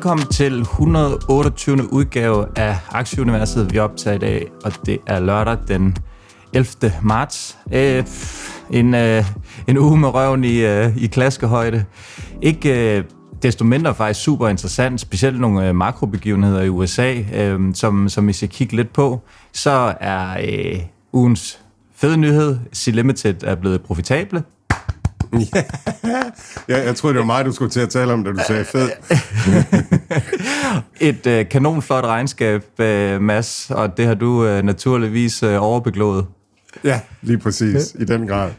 Velkommen til 128. udgave af Aktieuniverset, vi optager i dag, og det er lørdag den 11. marts. Øh, en, øh, en uge med røven i, øh, i klaskehøjde. Ikke øh, desto mindre faktisk super interessant, specielt nogle øh, makrobegivenheder i USA, øh, som, som vi skal kigge lidt på. Så er øh, ugens fede nyhed, C-Limited er blevet profitable. Ja, jeg, jeg troede, det var mig, du skulle til at tale om, da du sagde fed. Et øh, kanonflot regnskab, øh, Mads, og det har du øh, naturligvis øh, overbeglået. Ja, lige præcis, i den grad.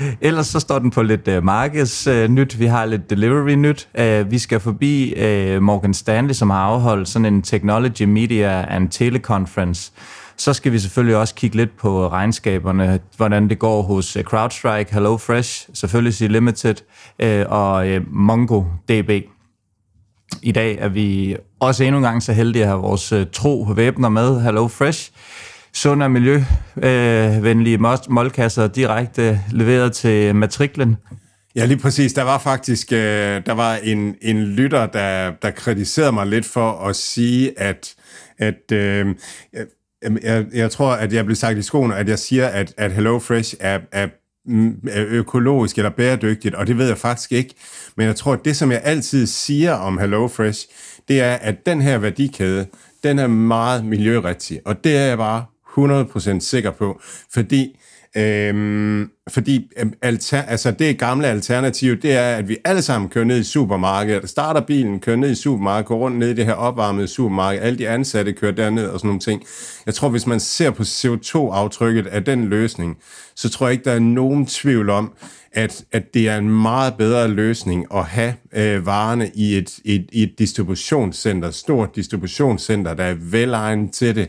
Ellers så står den på lidt uh, markedsnyt. Uh, vi har lidt delivery-nyt. Uh, vi skal forbi uh, Morgan Stanley, som har afholdt sådan en Technology Media and Teleconference. Så skal vi selvfølgelig også kigge lidt på regnskaberne, hvordan det går hos øh, CrowdStrike, HelloFresh, selvfølgelig C Limited øh, og øh, MongoDB. I dag er vi også endnu en gang så heldige at have vores tro væbner med, HelloFresh Sund og miljøvenlige målkasser direkte leveret til matriklen. Ja, lige præcis. Der var faktisk der var en, en lytter, der, der kritiserede mig lidt for at sige, at, at øh, jeg, jeg tror, at jeg blev sagt i skoene, at jeg siger, at, at HelloFresh er, er mm, er økologisk eller bæredygtigt, og det ved jeg faktisk ikke. Men jeg tror, at det, som jeg altid siger om HelloFresh, det er, at den her værdikæde, den er meget miljørigtig, og det er jeg bare 100% sikker på, fordi Øhm, fordi øhm, alter, altså det gamle alternativ, det er, at vi alle sammen kører ned i supermarkedet, starter bilen, kører ned i supermarkedet, går rundt ned i det her opvarmede supermarked, alle de ansatte kører derned og sådan nogle ting. Jeg tror, hvis man ser på CO2-aftrykket af den løsning, så tror jeg ikke, der er nogen tvivl om, at, at det er en meget bedre løsning at have øh, varerne i et, et, et distributionscenter, stort distributionscenter, der er velegnet til det,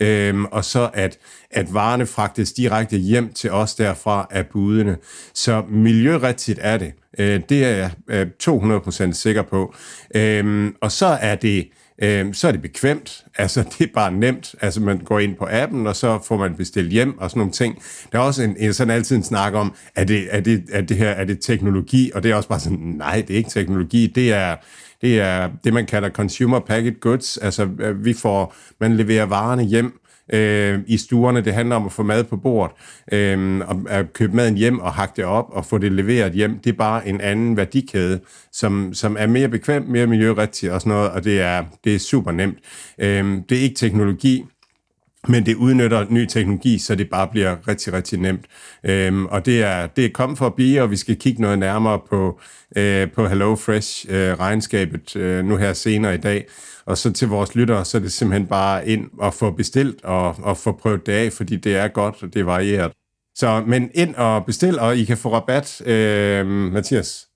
øhm, og så at, at varerne fragtes direkte hjem til os derfra af budene. Så miljørigtigt er det. Øh, det er jeg øh, 200% sikker på. Øhm, og så er det øh, så er det bekvemt. Altså, det er bare nemt. Altså, man går ind på appen, og så får man bestilt hjem og sådan nogle ting. Der er også en, en sådan altid en snak om, er det, er, det, er det her er det teknologi? Og det er også bare sådan, nej, det er ikke teknologi. Det er, det er det, man kalder consumer packaged goods. Altså, øh, vi får, man leverer varerne hjem, øh, i stuerne. Det handler om at få mad på bordet, øh, og at købe maden hjem og hakke det op og få det leveret hjem. Det er bare en anden værdikæde, som, som er mere bekvem, mere miljørigtig og sådan noget, og det er, det er super nemt. Øh, det er ikke teknologi, men det udnytter ny teknologi, så det bare bliver rigtig, rigtig nemt. Øhm, og det er, det er kommet for at blive, og vi skal kigge noget nærmere på, øh, på HelloFresh øh, regnskabet øh, nu her senere i dag. Og så til vores lyttere, så er det simpelthen bare ind og få bestilt og, og få prøvet det af, fordi det er godt, og det er varieret. Så, men ind og bestil, og I kan få rabat, øh, Mathias.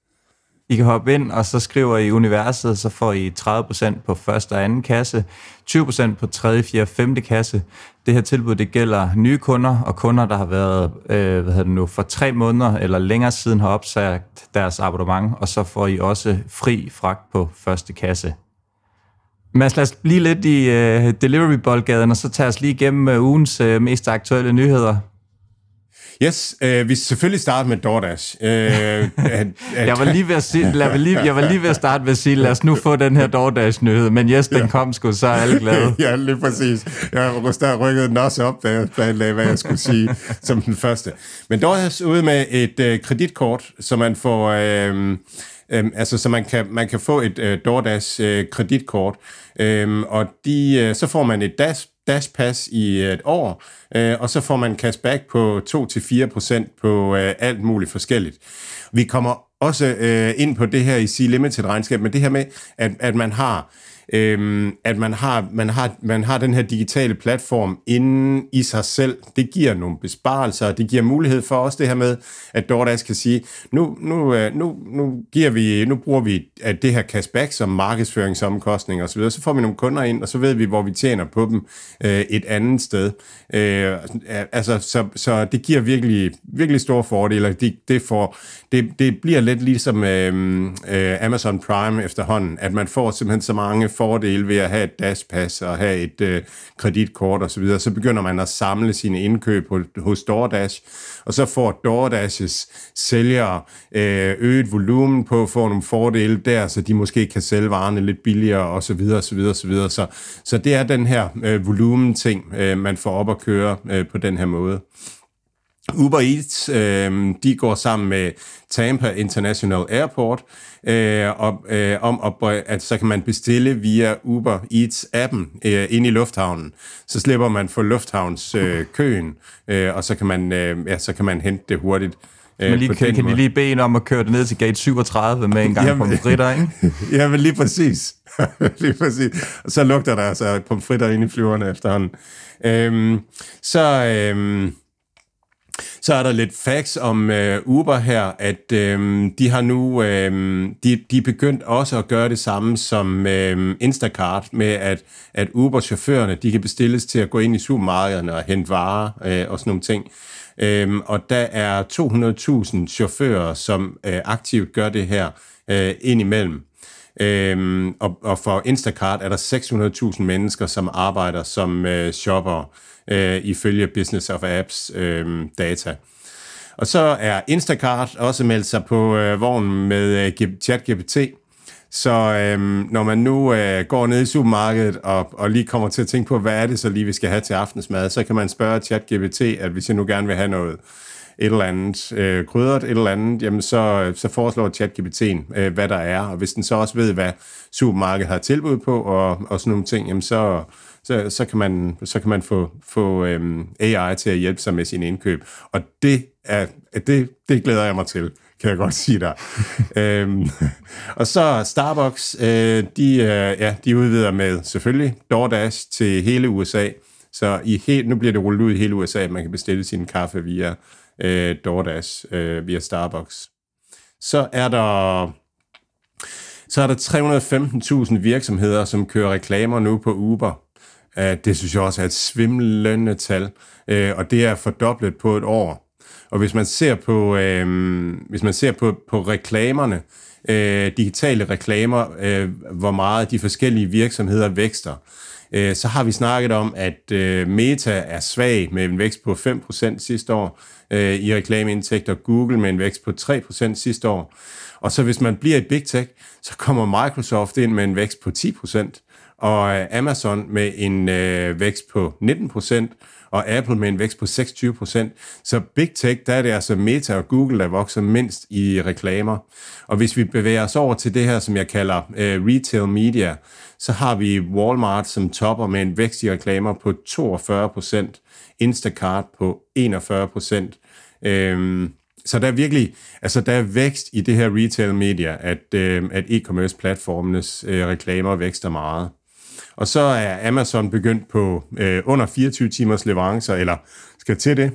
I kan hoppe ind, og så skriver I universet, så får I 30% på første og anden kasse, 20% på tredje, fjerde og femte kasse. Det her tilbud, det gælder nye kunder, og kunder, der har været øh, hvad hedder det nu, for tre måneder eller længere siden har opsagt deres abonnement, og så får I også fri fragt på første kasse. Mads, lad os blive lidt i øh, delivery-boldgaden, og så tager os lige igennem øh, ugens øh, mest aktuelle nyheder. Yes, øh, vi selvfølgelig starte med DoorDash. Øh, at, at, jeg, var lige ved at sige, lad lige, jeg var lige ved at starte med at sige, lad os nu få den her DoorDash-nyhed, men yes, den ja. kom sgu, så er alle glade. ja, lige præcis. Jeg var stadig rykket den også op, da jeg planlagde, hvad jeg skulle sige som den første. Men DoorDash ude med et øh, kreditkort, så man får... Øh, Øhm, altså, så man kan, man kan få et øh, DoorDash øh, kreditkort, øhm, og de, øh, så får man et Dash, Dash Pass i øh, et år, øh, og så får man cashback på 2-4% på øh, alt muligt forskelligt. Vi kommer også øh, ind på det her i C-Limited regnskab, men det her med, at, at man har øhm, at man har, man, har, man har den her digitale platform inden i sig selv. Det giver nogle besparelser, det giver mulighed for også det her med, at DoorDash kan sige, nu, nu, øh, nu, nu, giver vi, nu bruger vi at det her cashback som markedsføringsomkostning osv., så, så får vi nogle kunder ind, og så ved vi, hvor vi tjener på dem øh, et andet sted. Øh, altså, så, så det giver virkelig, virkelig store fordele. Det, det, får, det, det bliver lidt ligesom øh, øh, Amazon Prime efterhånden, at man får simpelthen så mange fordele ved at have et dashpass og have et øh, kreditkort osv., så, videre. så begynder man at samle sine indkøb hos DoorDash, og så får DoorDash's sælgere øh, øget volumen på, får nogle fordele der, så de måske kan sælge varerne lidt billigere og så videre, så videre, så videre. Så, så det er den her øh, volumen-ting, øh, man får op at køre øh, på den her måde. Uber Eats, øh, de går sammen med Tampa International Airport øh, og, øh, om, at, at så kan man bestille via Uber Eats-appen øh, ind i lufthavnen. Så slipper man for lufthavnskøen, øh, køen, øh, og så kan, man, øh, ja, så kan man hente det hurtigt. Øh, men lige, kan, kan de lige bede en om at køre det ned til gate 37 med en gang Jamen, pomfritter, ikke? ja, men lige præcis. lige præcis. Og så lugter der altså pomfritter ind i flyverne efterhånden. Øhm, så... Øhm, så er der lidt facts om øh, Uber her, at øh, de har nu, øh, de, de er begyndt også at gøre det samme som øh, Instacart, med at, at Uber-chaufførerne, de kan bestilles til at gå ind i supermarkederne og hente varer øh, og sådan nogle ting. Øh, og der er 200.000 chauffører, som øh, aktivt gør det her øh, indimellem. Øhm, og, og for Instacart er der 600.000 mennesker, som arbejder som øh, shopper øh, ifølge Business of Apps øh, data. Og så er Instacart også meldt sig på øh, vognen med øh, ChatGPT. Så øh, når man nu øh, går ned i supermarkedet og, og lige kommer til at tænke på, hvad er det så lige, vi skal have til aftensmad, så kan man spørge ChatGPT, at hvis jeg nu gerne vil have noget et eller andet øh, krydret, et eller andet, jamen så, øh, så foreslår ChatGPT'en, øh, hvad der er, og hvis den så også ved, hvad supermarkedet har tilbud på, og, og sådan nogle ting, jamen så, så, så kan man, så kan man få, få øhm, AI til at hjælpe sig med sin indkøb. Og det, er, det, det glæder jeg mig til, kan jeg godt sige dig. øhm, og så Starbucks, øh, de, øh, ja, de udvider med selvfølgelig DoorDash til hele USA. Så i helt, nu bliver det rullet ud i hele USA, at man kan bestille sin kaffe via øh, DoorDash, øh, via Starbucks. Så er der så er der 315.000 virksomheder, som kører reklamer nu på Uber. Det synes jeg også er et svimlende tal, øh, og det er fordoblet på et år. Og hvis man ser på, øh, hvis man ser på, på reklamerne, øh, digitale reklamer, øh, hvor meget de forskellige virksomheder vækster, øh, så har vi snakket om, at øh, Meta er svag med en vækst på 5% sidste år øh, i reklameindtægter, Google med en vækst på 3% sidste år. Og så hvis man bliver i Big Tech, så kommer Microsoft ind med en vækst på 10% og øh, Amazon med en øh, vækst på 19%, og Apple med en vækst på 26%. Så Big Tech, der er det altså Meta og Google, der vokser mindst i reklamer. Og hvis vi bevæger os over til det her, som jeg kalder øh, retail media, så har vi Walmart som topper med en vækst i reklamer på 42%, Instacart på 41%. Øhm, så der er virkelig, altså der er vækst i det her retail media, at, øh, at e-commerce platformenes øh, reklamer vækster meget. Og så er Amazon begyndt på øh, under 24 timers leverancer, eller skal til det,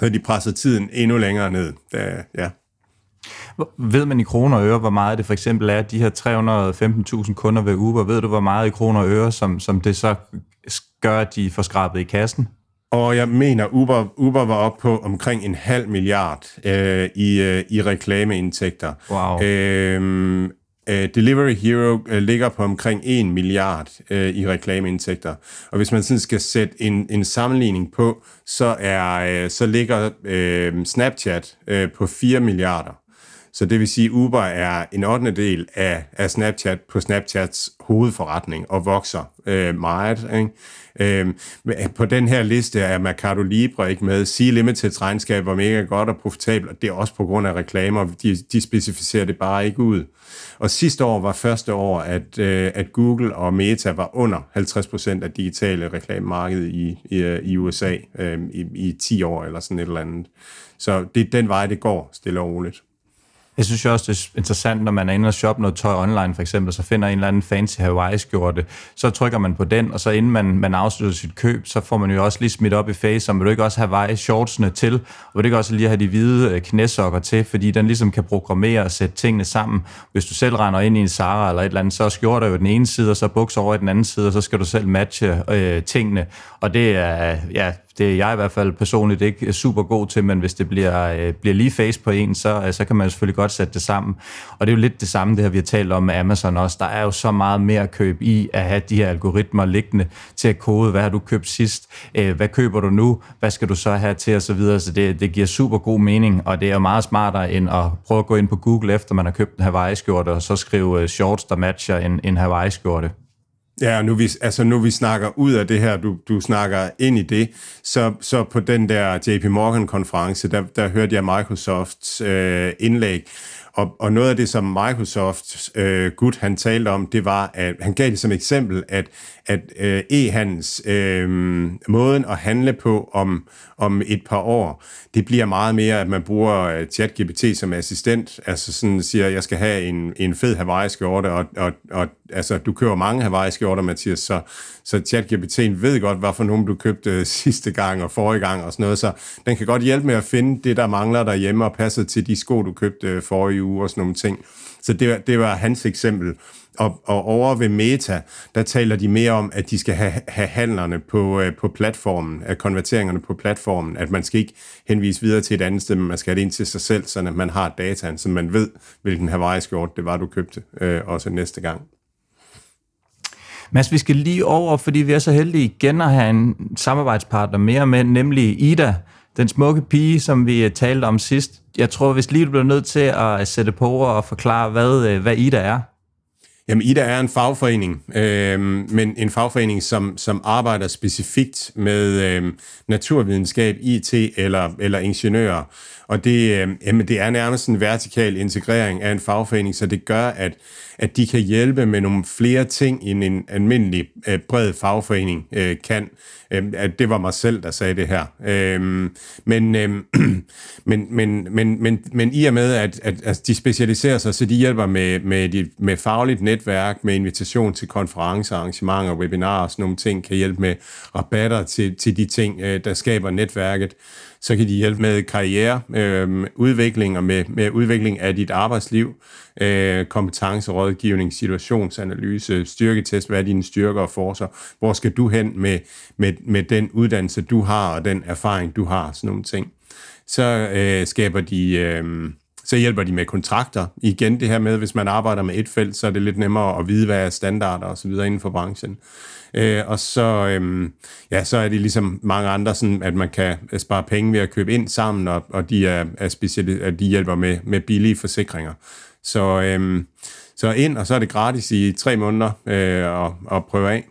så de presser tiden endnu længere ned. Da, ja. Ved man i kroner og øre, hvor meget det for eksempel er, de her 315.000 kunder ved Uber, ved du, hvor meget i kroner og øre, som, som det så gør, at de får skrabet i kassen? Og jeg mener, Uber, Uber var op på omkring en halv milliard øh, i, øh, i reklameindtægter. Wow. Øh, Delivery Hero øh, ligger på omkring 1 milliard øh, i reklameindtægter. Og hvis man sådan skal sætte en, en sammenligning på, så, er, øh, så ligger uh, Snapchat på 4 milliarder. Så det vil sige, Uber er en 8. del af, af Snapchat på Snapchats hovedforretning og vokser øh, meget. Ikke? Øhm, øh, på den her liste er Mercado Libre ikke med. Sea Limiteds regnskab var mega godt og profitabelt, og det er også på grund af reklamer. De, de specificerer det bare ikke ud. Og sidste år var første år, at, øh, at Google og Meta var under 50% af digitale reklamemarkedet i, i, i USA øh, i, i 10 år eller sådan et eller andet. Så det er den vej, det går, stille og roligt. Jeg synes jo også, det er interessant, når man er inde og shoppe noget tøj online for eksempel, så finder en eller anden fancy Hawaii-skjorte, så trykker man på den, og så inden man, man afslutter sit køb, så får man jo også lige smidt op i face, om vil du ikke også have Hawaii-shortsene til, og vil du ikke også lige have de hvide øh, knæsokker til, fordi den ligesom kan programmere og sætte tingene sammen. Hvis du selv render ind i en Zara eller et eller andet, så er skjorter jo den ene side, og så bukser over i den anden side, og så skal du selv matche øh, tingene, og det er, ja, det er jeg i hvert fald personligt ikke super god til, men hvis det bliver, øh, bliver lige face på en, så, øh, så kan man selvfølgelig godt sætte det sammen. Og det er jo lidt det samme, det her vi har talt om med Amazon også. Der er jo så meget mere køb i at have de her algoritmer liggende til at kode, hvad har du købt sidst, øh, hvad køber du nu, hvad skal du så have til osv. Så, videre. så det, det giver super god mening, og det er jo meget smartere end at prøve at gå ind på Google efter man har købt en Hawaii-skjorte, og så skrive shorts, der matcher en, en Hawaii-skjorte. Ja, nu vi, altså nu vi snakker ud af det her, du, du snakker ind i det, så, så på den der JP Morgan-konference, der, der hørte jeg Microsofts øh, indlæg, og, og noget af det, som Microsoft øh, Gut han talte om, det var, at han gav det som eksempel, at, at øh, e-handels øh, måden at handle på om, om et par år, det bliver meget mere, at man bruger øh, ChatGPT som assistent, altså sådan siger, jeg skal have en, en fed Hawaii-skjorte, og, og, og altså, du køber mange Hawaii-skjorter, Mathias, så, så ChatGPT ved godt, hvad for nogen du købte øh, sidste gang og forrige gang og sådan noget, så den kan godt hjælpe med at finde det, der mangler derhjemme og passer til de sko, du købte øh, forrige uge og sådan nogle ting. Så det, det var hans eksempel. Og, og over ved Meta, der taler de mere om, at de skal have, have handlerne på, øh, på platformen, at konverteringerne på platformen, at man skal ikke henvise videre til et andet sted, men man skal have det ind til sig selv, så at man har dataen, så man ved, hvilken Hawaii-skjort det var, du købte, øh, også næste gang. Mads, vi skal lige over, fordi vi er så heldige igen at have en samarbejdspartner mere med, nemlig Ida, den smukke pige, som vi øh, talte om sidst. Jeg tror, hvis lige du bliver nødt til at øh, sætte på og forklare, hvad, øh, hvad Ida er. Jamen, Ida er en fagforening, øh, men en fagforening, som, som arbejder specifikt med øh, naturvidenskab, IT eller, eller ingeniører. Og det, øh, jamen, det er nærmest en vertikal integrering af en fagforening, så det gør, at at de kan hjælpe med nogle flere ting, end en almindelig øh, bred fagforening øh, kan. Øh, at det var mig selv, der sagde det her. Øh, men, øh, men, men, men, men, men i og med, at, at, at de specialiserer sig, så de hjælper med, med, de, med fagligt netværk, med invitation til konferencer, arrangementer, webinarer og sådan nogle ting, kan hjælpe med rabatter til, til de ting, øh, der skaber netværket så kan de hjælpe med karriere, øh, udvikling og med, med udvikling af dit arbejdsliv, øh, kompetencerådgivning, situationsanalyse, styrketest, hvad er dine styrker og forser, hvor skal du hen med, med, med den uddannelse, du har, og den erfaring, du har, sådan nogle ting. Så øh, skaber de... Øh, så hjælper de med kontrakter. Igen det her med, hvis man arbejder med et felt, så er det lidt nemmere at vide, hvad er standarder og så videre inden for branchen. Øh, og så, øh, ja, så er det ligesom mange andre, sådan, at man kan øh, spare penge ved at købe ind sammen, og, og de, er, er specielle, at de hjælper med, med billige forsikringer. Så, øh, så ind, og så er det gratis i tre måneder øh, at, at prøve af.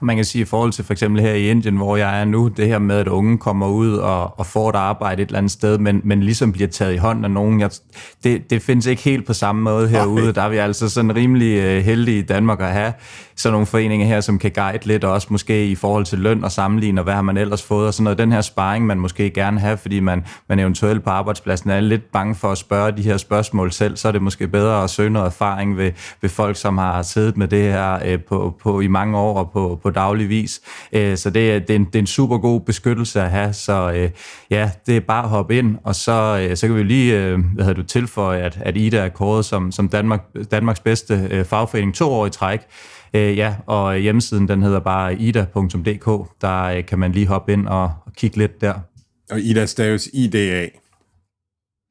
Man kan sige i forhold til for eksempel her i Indien, hvor jeg er nu, det her med, at unge kommer ud og, og får et arbejde et eller andet sted, men, men ligesom bliver taget i hånden af nogen. Jeg, det, det findes ikke helt på samme måde herude. Okay. Der er vi altså sådan rimelig uh, heldige i Danmark at have sådan nogle foreninger her, som kan guide lidt, og også måske i forhold til løn og sammenligne, og hvad har man ellers fået, og sådan noget. Den her sparring, man måske gerne have, fordi man, man eventuelt på arbejdspladsen er lidt bange for at spørge de her spørgsmål selv, så er det måske bedre at søge noget erfaring ved, ved folk, som har siddet med det her øh, på, på, i mange år og på, på daglig vis. Øh, så det, det, er en, det er en super god beskyttelse at have, så øh, ja, det er bare at hoppe ind, og så, øh, så kan vi lige øh, hvad hedder du, tilføje, at, at Ida er kåret som, som Danmark, Danmarks bedste øh, fagforening to år i træk. Øh, ja, og hjemmesiden den hedder bare ida.dk. Der øh, kan man lige hoppe ind og, og kigge lidt der. Og Ida staves IDA.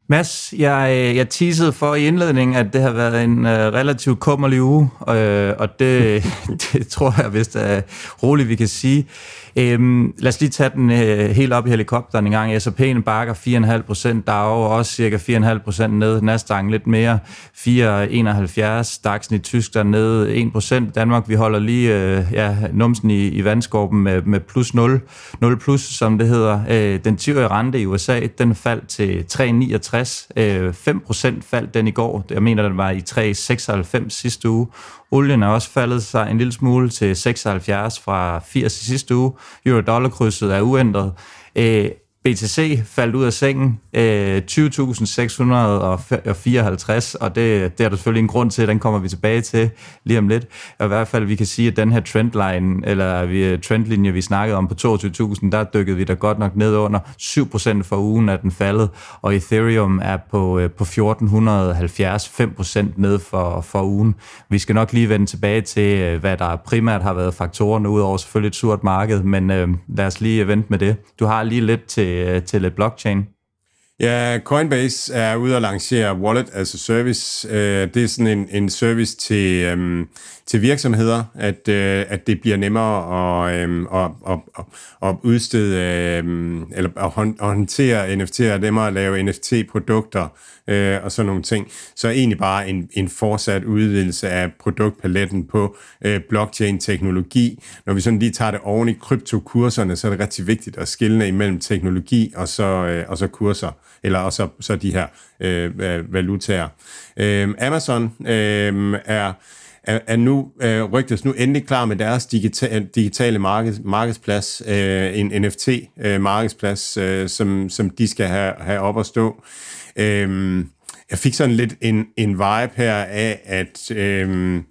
Mads, jeg, jeg teasede for i indledningen, at det har været en uh, relativt kummerlig uge, øh, og det, det tror jeg vist er roligt, vi kan sige. Øhm, lad os lige tage den øh, helt op i helikopteren en gang. S&P'en bakker 4,5 procent, der er også cirka 4,5 procent ned. Nasdaq lidt mere, 4,71. DAX'en i Tyskland ned 1 procent. Danmark, vi holder lige øh, ja, numsen i, i vandskorben med, med plus 0, 0 plus, som det hedder. Øh, den 10-årige rente i USA, den faldt til 3,69. Øh, 5 procent faldt den i går. Jeg mener, den var i 3,96 sidste uge. Olien er også faldet sig en lille smule til 76 fra 80 i sidste uge. Euro-dollar-krydset er uændret. Øh, BTC faldt ud af sengen, øh, 20.654, og det, det er der selvfølgelig en grund til, den kommer vi tilbage til lige om lidt. Og i hvert fald, vi kan sige, at den her trendline, eller vi, trendlinje, vi snakkede om på 22.000, der dykkede vi da godt nok ned under 7% for ugen, at den faldet, og Ethereum er på, øh, på 1470, 5% ned for, for ugen. Vi skal nok lige vende tilbage til, øh, hvad der primært har været faktorerne, udover selvfølgelig et surt marked, men øh, lad os lige vente med det. Du har lige lidt til Øh, til, til blockchain? Ja, Coinbase er ude at lancere Wallet as a Service. Øh, det er sådan en, en service til, øhm, til virksomheder, at, øh, at det bliver nemmere at, øh, at, at, at, at udstede øh, eller at håndtere NFT'er, nemmere at lave NFT-produkter øh, og sådan nogle ting. Så egentlig bare en, en fortsat udvidelse af produktpaletten på øh, blockchain-teknologi. Når vi sådan lige tager det oven i kryptokurserne, så er det rigtig vigtigt at skille imellem teknologi og så, øh, og så kurser, eller og så, så de her øh, øh valutaer. Øh, Amazon øh, er er, er nu øh, rygtes nu endelig klar med deres digita- digitale marked, markedsplads, øh, en NFT-markedsplads, øh, øh, som, som de skal have, have op at stå. Øh, jeg fik sådan lidt en, en vibe her af, at... Øh,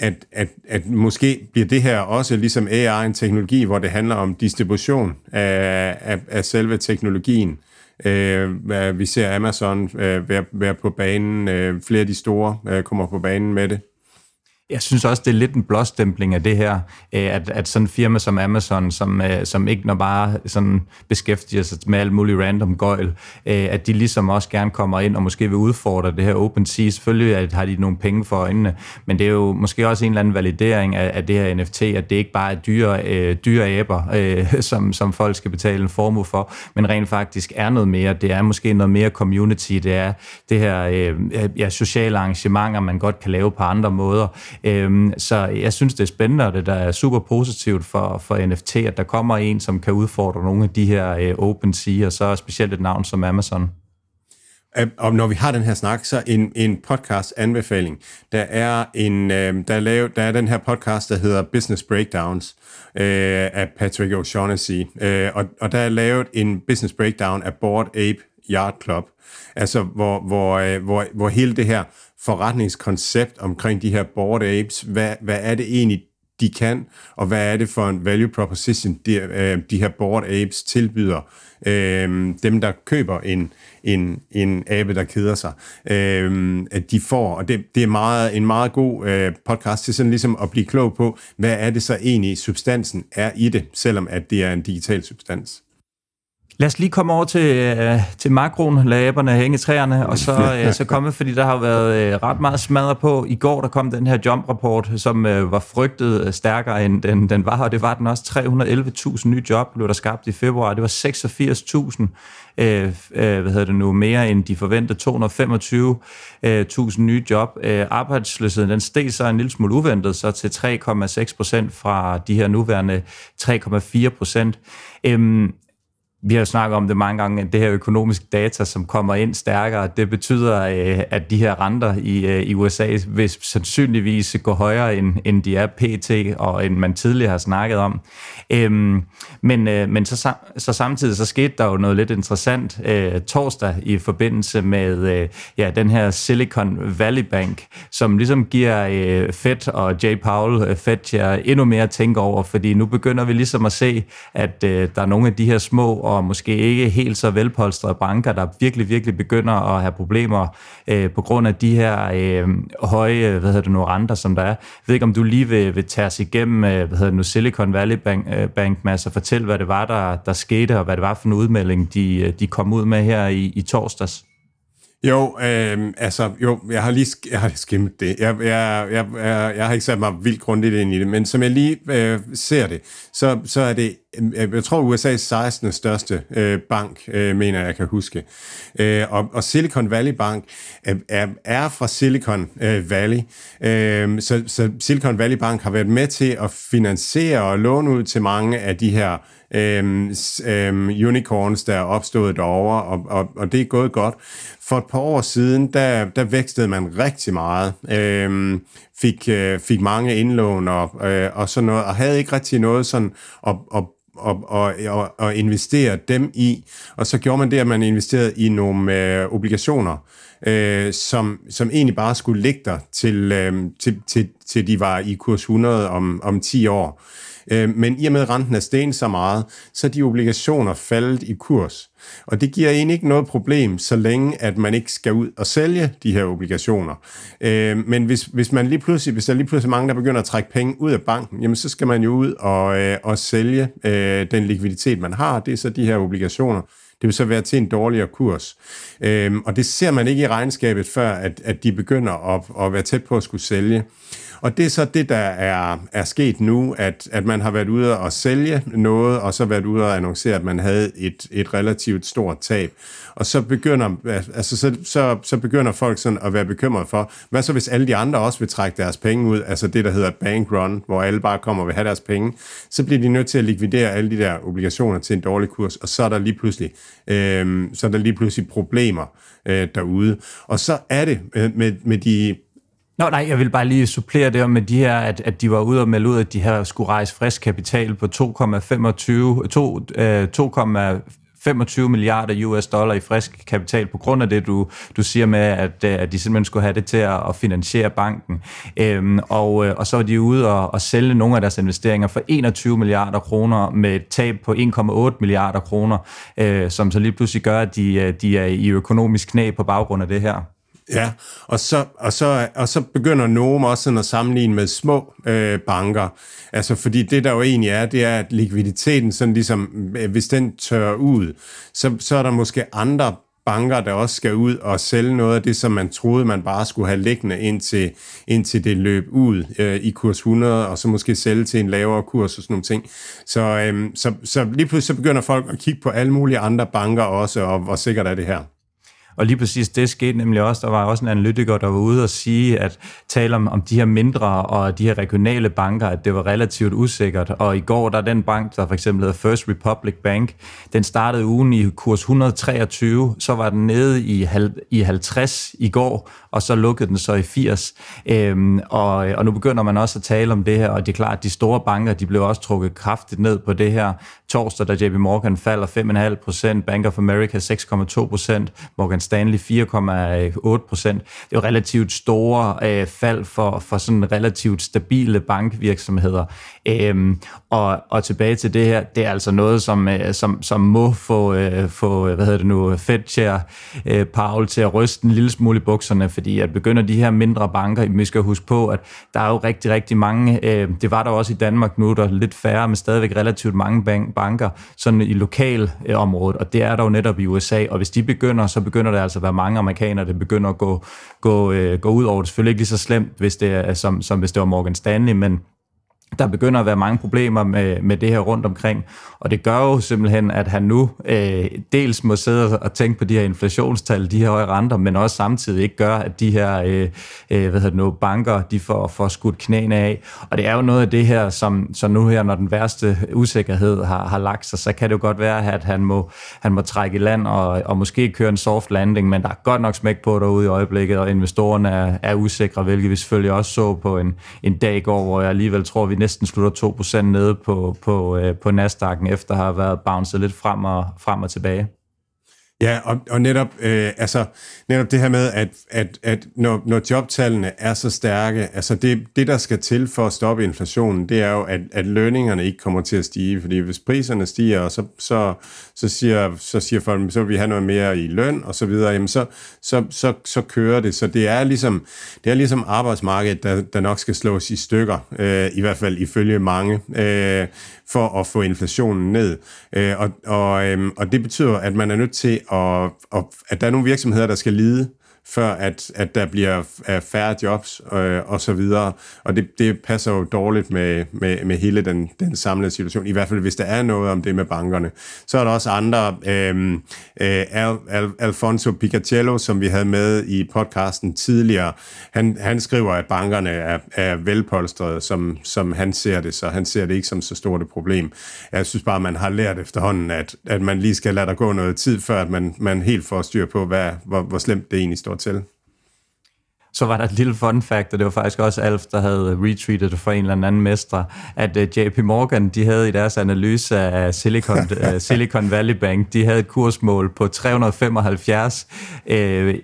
at, at, at måske bliver det her også ligesom AI en teknologi, hvor det handler om distribution af, af, af selve teknologien. Øh, vi ser Amazon øh, være, være på banen, øh, flere af de store øh, kommer på banen med det. Jeg synes også, det er lidt en blåstempling af det her, øh, at, at sådan en firma som Amazon, som, øh, som ikke når bare sådan beskæftiger sig med alt muligt random gøjl, øh, at de ligesom også gerne kommer ind og måske vil udfordre det her open sea. Selvfølgelig har de nogle penge for øjnene, men det er jo måske også en eller anden validering af, af det her NFT, at det ikke bare er dyre, dyre æber, som, som folk skal betale en formue for, men rent faktisk er noget mere. Det er måske noget mere community, det er det her ja, sociale arrangementer, man godt kan lave på andre måder Øhm, så jeg synes, det er spændende, og det der er super positivt for, for NFT, at der kommer en, som kan udfordre nogle af de her øh, OpenSea, og så specielt et navn som Amazon. Øhm, og når vi har den her snak, så en, en podcast-anbefaling. Der er, en, øh, der, er lavet, der er den her podcast, der hedder Business Breakdowns øh, af Patrick O'Shaughnessy. Øh, og, og der er lavet en business breakdown af Board Ape Yard Club. Altså, hvor, hvor, øh, hvor, hvor hele det her forretningskoncept omkring de her board apes. Hvad, hvad er det egentlig, de kan, og hvad er det for en value proposition, de, øh, de her board apes tilbyder øh, dem, der køber en, en, en abe, der keder sig, øh, at de får. Og det, det er meget, en meget god øh, podcast til sådan ligesom at blive klog på, hvad er det så egentlig substansen er i det, selvom at det er en digital substans. Lad os lige komme over til, øh, til makroen, lade æberne hænge træerne, og så, øh, så komme, fordi der har været øh, ret meget smadret på. I går der kom den her jump-rapport, som øh, var frygtet øh, stærkere, end den, den var, og det var den også. 311.000 nye job blev der skabt i februar. Det var 86.000 øh, øh, hvad hedder det nu, mere end de forventede 225.000 øh, nye job. Øh, arbejdsløsheden den steg så en lille smule uventet, så til 3,6 procent fra de her nuværende 3,4 procent. Øhm, vi har jo snakket om det mange gange, at det her økonomiske data, som kommer ind stærkere, det betyder, øh, at de her renter i, øh, i USA vil sandsynligvis gå højere, end, end de er pt, og end man tidligere har snakket om. Øhm, men øh, men så, så samtidig så skete der jo noget lidt interessant torsdag i forbindelse med ja, den her Silicon Valley Bank, som ligesom giver Fed og Jay Powell, Fed, endnu mere at tænke over, fordi nu begynder vi ligesom at se, at der er nogle af de her små og måske ikke helt så velpolstrede banker, der virkelig, virkelig begynder at have problemer øh, på grund af de her øh, høje, hvad hedder det nu, renter, som der er. Jeg ved ikke, om du lige vil, vil tage os igennem, øh, hvad hedder det nu, Silicon Valley Bank, øh, Bank Mads, og fortælle, hvad det var, der, der skete, og hvad det var for en udmelding, de, øh, de kom ud med her i, i torsdags. Jo, øh, altså, jo, jeg har lige jeg har skimmet det. Jeg, jeg, jeg, jeg, jeg har ikke sat mig vildt grundigt ind i det, men som jeg lige øh, ser det, så, så er det, øh, jeg tror, USA's 16. største øh, bank, øh, mener jeg, kan huske. Øh, og, og Silicon Valley Bank er, er, er fra Silicon øh, Valley, øh, så, så Silicon Valley Bank har været med til at finansiere og låne ud til mange af de her øhm, øhm, unicorns, der er opstået derovre, og, og, og det er gået godt. For et par år siden, der, der vækstede man rigtig meget, øhm, fik, øh, fik mange indlån og, øh, og sådan noget, og havde ikke rigtig noget sådan at, at og, og, og, og investere dem i. Og så gjorde man det, at man investerede i nogle øh, obligationer, øh, som, som egentlig bare skulle ligge der til, øh, til, til, til de var i kurs 100 om, om 10 år. Øh, men i og med, at renten er sten så meget, så er de obligationer faldet i kurs. Og det giver egentlig ikke noget problem, så længe at man ikke skal ud og sælge de her obligationer. Øh, men hvis, hvis, man lige pludselig, hvis der lige pludselig er mange, der begynder at trække penge ud af banken, jamen så skal man jo ud og, øh, og sælge øh, den likviditet, man har. Det er så de her obligationer. Det vil så være til en dårligere kurs. Øhm, og det ser man ikke i regnskabet, før at, at de begynder at, at være tæt på at skulle sælge. Og det er så det, der er, er sket nu, at, at man har været ude og sælge noget, og så været ude og annoncere, at man havde et, et relativt stort tab. Og så begynder, altså, så, så, så begynder folk sådan at være bekymret for, hvad så hvis alle de andre også vil trække deres penge ud, altså det, der hedder bank run, hvor alle bare kommer og vil have deres penge, så bliver de nødt til at likvidere alle de der obligationer til en dårlig kurs, og så er der lige pludselig, øh, så er der lige pludselig problemer øh, derude. Og så er det øh, med, med de Nå nej, jeg vil bare lige supplere det med de her, at, at de var ude og melde ud, at de her skulle rejse frisk kapital på 2,25 2, øh, 2,25 milliarder US dollar i frisk kapital på grund af det, du, du siger med, at, øh, at de simpelthen skulle have det til at, at finansiere banken. Øhm, og, øh, og så var de ude og, og sælge nogle af deres investeringer for 21 milliarder kroner med et tab på 1,8 milliarder kroner, øh, som så lige pludselig gør, at de, øh, de er i økonomisk knæ på baggrund af det her. Ja, og så, og så, og så begynder nogen også sådan at sammenligne med små øh, banker. Altså fordi det der jo egentlig er, det er, at likviditeten sådan ligesom, øh, hvis den tørrer ud, så, så er der måske andre banker, der også skal ud og sælge noget af det, som man troede, man bare skulle have liggende indtil, indtil det løb ud øh, i kurs 100, og så måske sælge til en lavere kurs og sådan nogle ting. Så, øh, så, så lige pludselig så begynder folk at kigge på alle mulige andre banker også, og hvor sikkert er det her. Og lige præcis det skete nemlig også. Der var også en analytiker, der var ude og sige, at tale om, om de her mindre og de her regionale banker, at det var relativt usikkert. Og i går, der den bank, der for eksempel hedder First Republic Bank, den startede ugen i kurs 123, så var den nede i, i 50 i går, og så lukkede den så i 80. Øhm, og, og nu begynder man også at tale om det her, og det er klart, at de store banker, de blev også trukket kraftigt ned på det her. Torsdag, da JP Morgan falder 5,5 procent, Bank of America 6,2 procent, Morgan Stanley 4,8 procent. Det er jo relativt store øh, fald for, for sådan relativt stabile bankvirksomheder. Øhm, og, og tilbage til det her, det er altså noget, som, øh, som, som må få, øh, få hvad hedder det nu, Fed Chair øh, Paul til at ryste en lille smule i bukserne, fordi at begynder de her mindre banker, vi skal huske på, at der er jo rigtig, rigtig mange, øh, det var der også i Danmark nu, der er lidt færre, men stadigvæk relativt mange banker, sådan i lokalområdet, og det er der jo netop i USA, og hvis de begynder, så begynder der altså at være mange amerikanere, der begynder at gå, gå, øh, gå ud over det. Selvfølgelig ikke lige så slemt, hvis det er, som, som hvis det var Morgan Stanley, men der begynder at være mange problemer med, med det her rundt omkring, og det gør jo simpelthen, at han nu øh, dels må sidde og tænke på de her inflationstal, de her høje renter, men også samtidig ikke gør, at de her øh, øh, hvad hedder det nu, banker, de får, får skudt knæene af. Og det er jo noget af det her, som som nu her, når den værste usikkerhed har, har lagt sig, så kan det jo godt være, at han må, han må trække i land og, og måske køre en soft landing, men der er godt nok smæk på derude i øjeblikket, og investorerne er, er usikre, hvilket vi selvfølgelig også så på en, en dag i går, hvor jeg alligevel tror, vi næsten slutter 2% nede på, på, øh, på Nasdaq'en, efter at have været bounced lidt frem og, frem og tilbage. Ja, og, og netop, øh, altså, netop det her med, at, at, at når, når jobtallene er så stærke, altså det, det, der skal til for at stoppe inflationen, det er jo, at, at lønningerne ikke kommer til at stige, fordi hvis priserne stiger, så, så, så, siger, så siger folk, så vil vi have noget mere i løn, og så videre, jamen så, så, så, så kører det. Så det er ligesom, det er ligesom arbejdsmarkedet, der, der nok skal slås i stykker, øh, i hvert fald ifølge mange, øh, for at få inflationen ned. Øh, og, og, øh, og det betyder, at man er nødt til at, at, at der er nogle virksomheder, der skal lide, før at, at der bliver færre jobs øh, og så videre. Og det, det passer jo dårligt med, med, med hele den, den samlede situation, i hvert fald hvis der er noget om det med bankerne. Så er der også andre, øh, øh, Al, Al, Alfonso Picatello, som vi havde med i podcasten tidligere, han, han skriver, at bankerne er, er velpolstrede, som, som han ser det, så han ser det ikke som så stort et problem. Jeg synes bare, man har lært efterhånden, at, at man lige skal lade der gå noget tid, før at man, man helt får styr på, hvad, hvor, hvor slemt det egentlig står til. Så var der et lille fun fact, og det var faktisk også Alf, der havde retweetet det for en eller anden mestre, at øh, JP Morgan, de havde i deres analyse af Silicon, uh, Silicon Valley Bank, de havde et kursmål på 375 uh,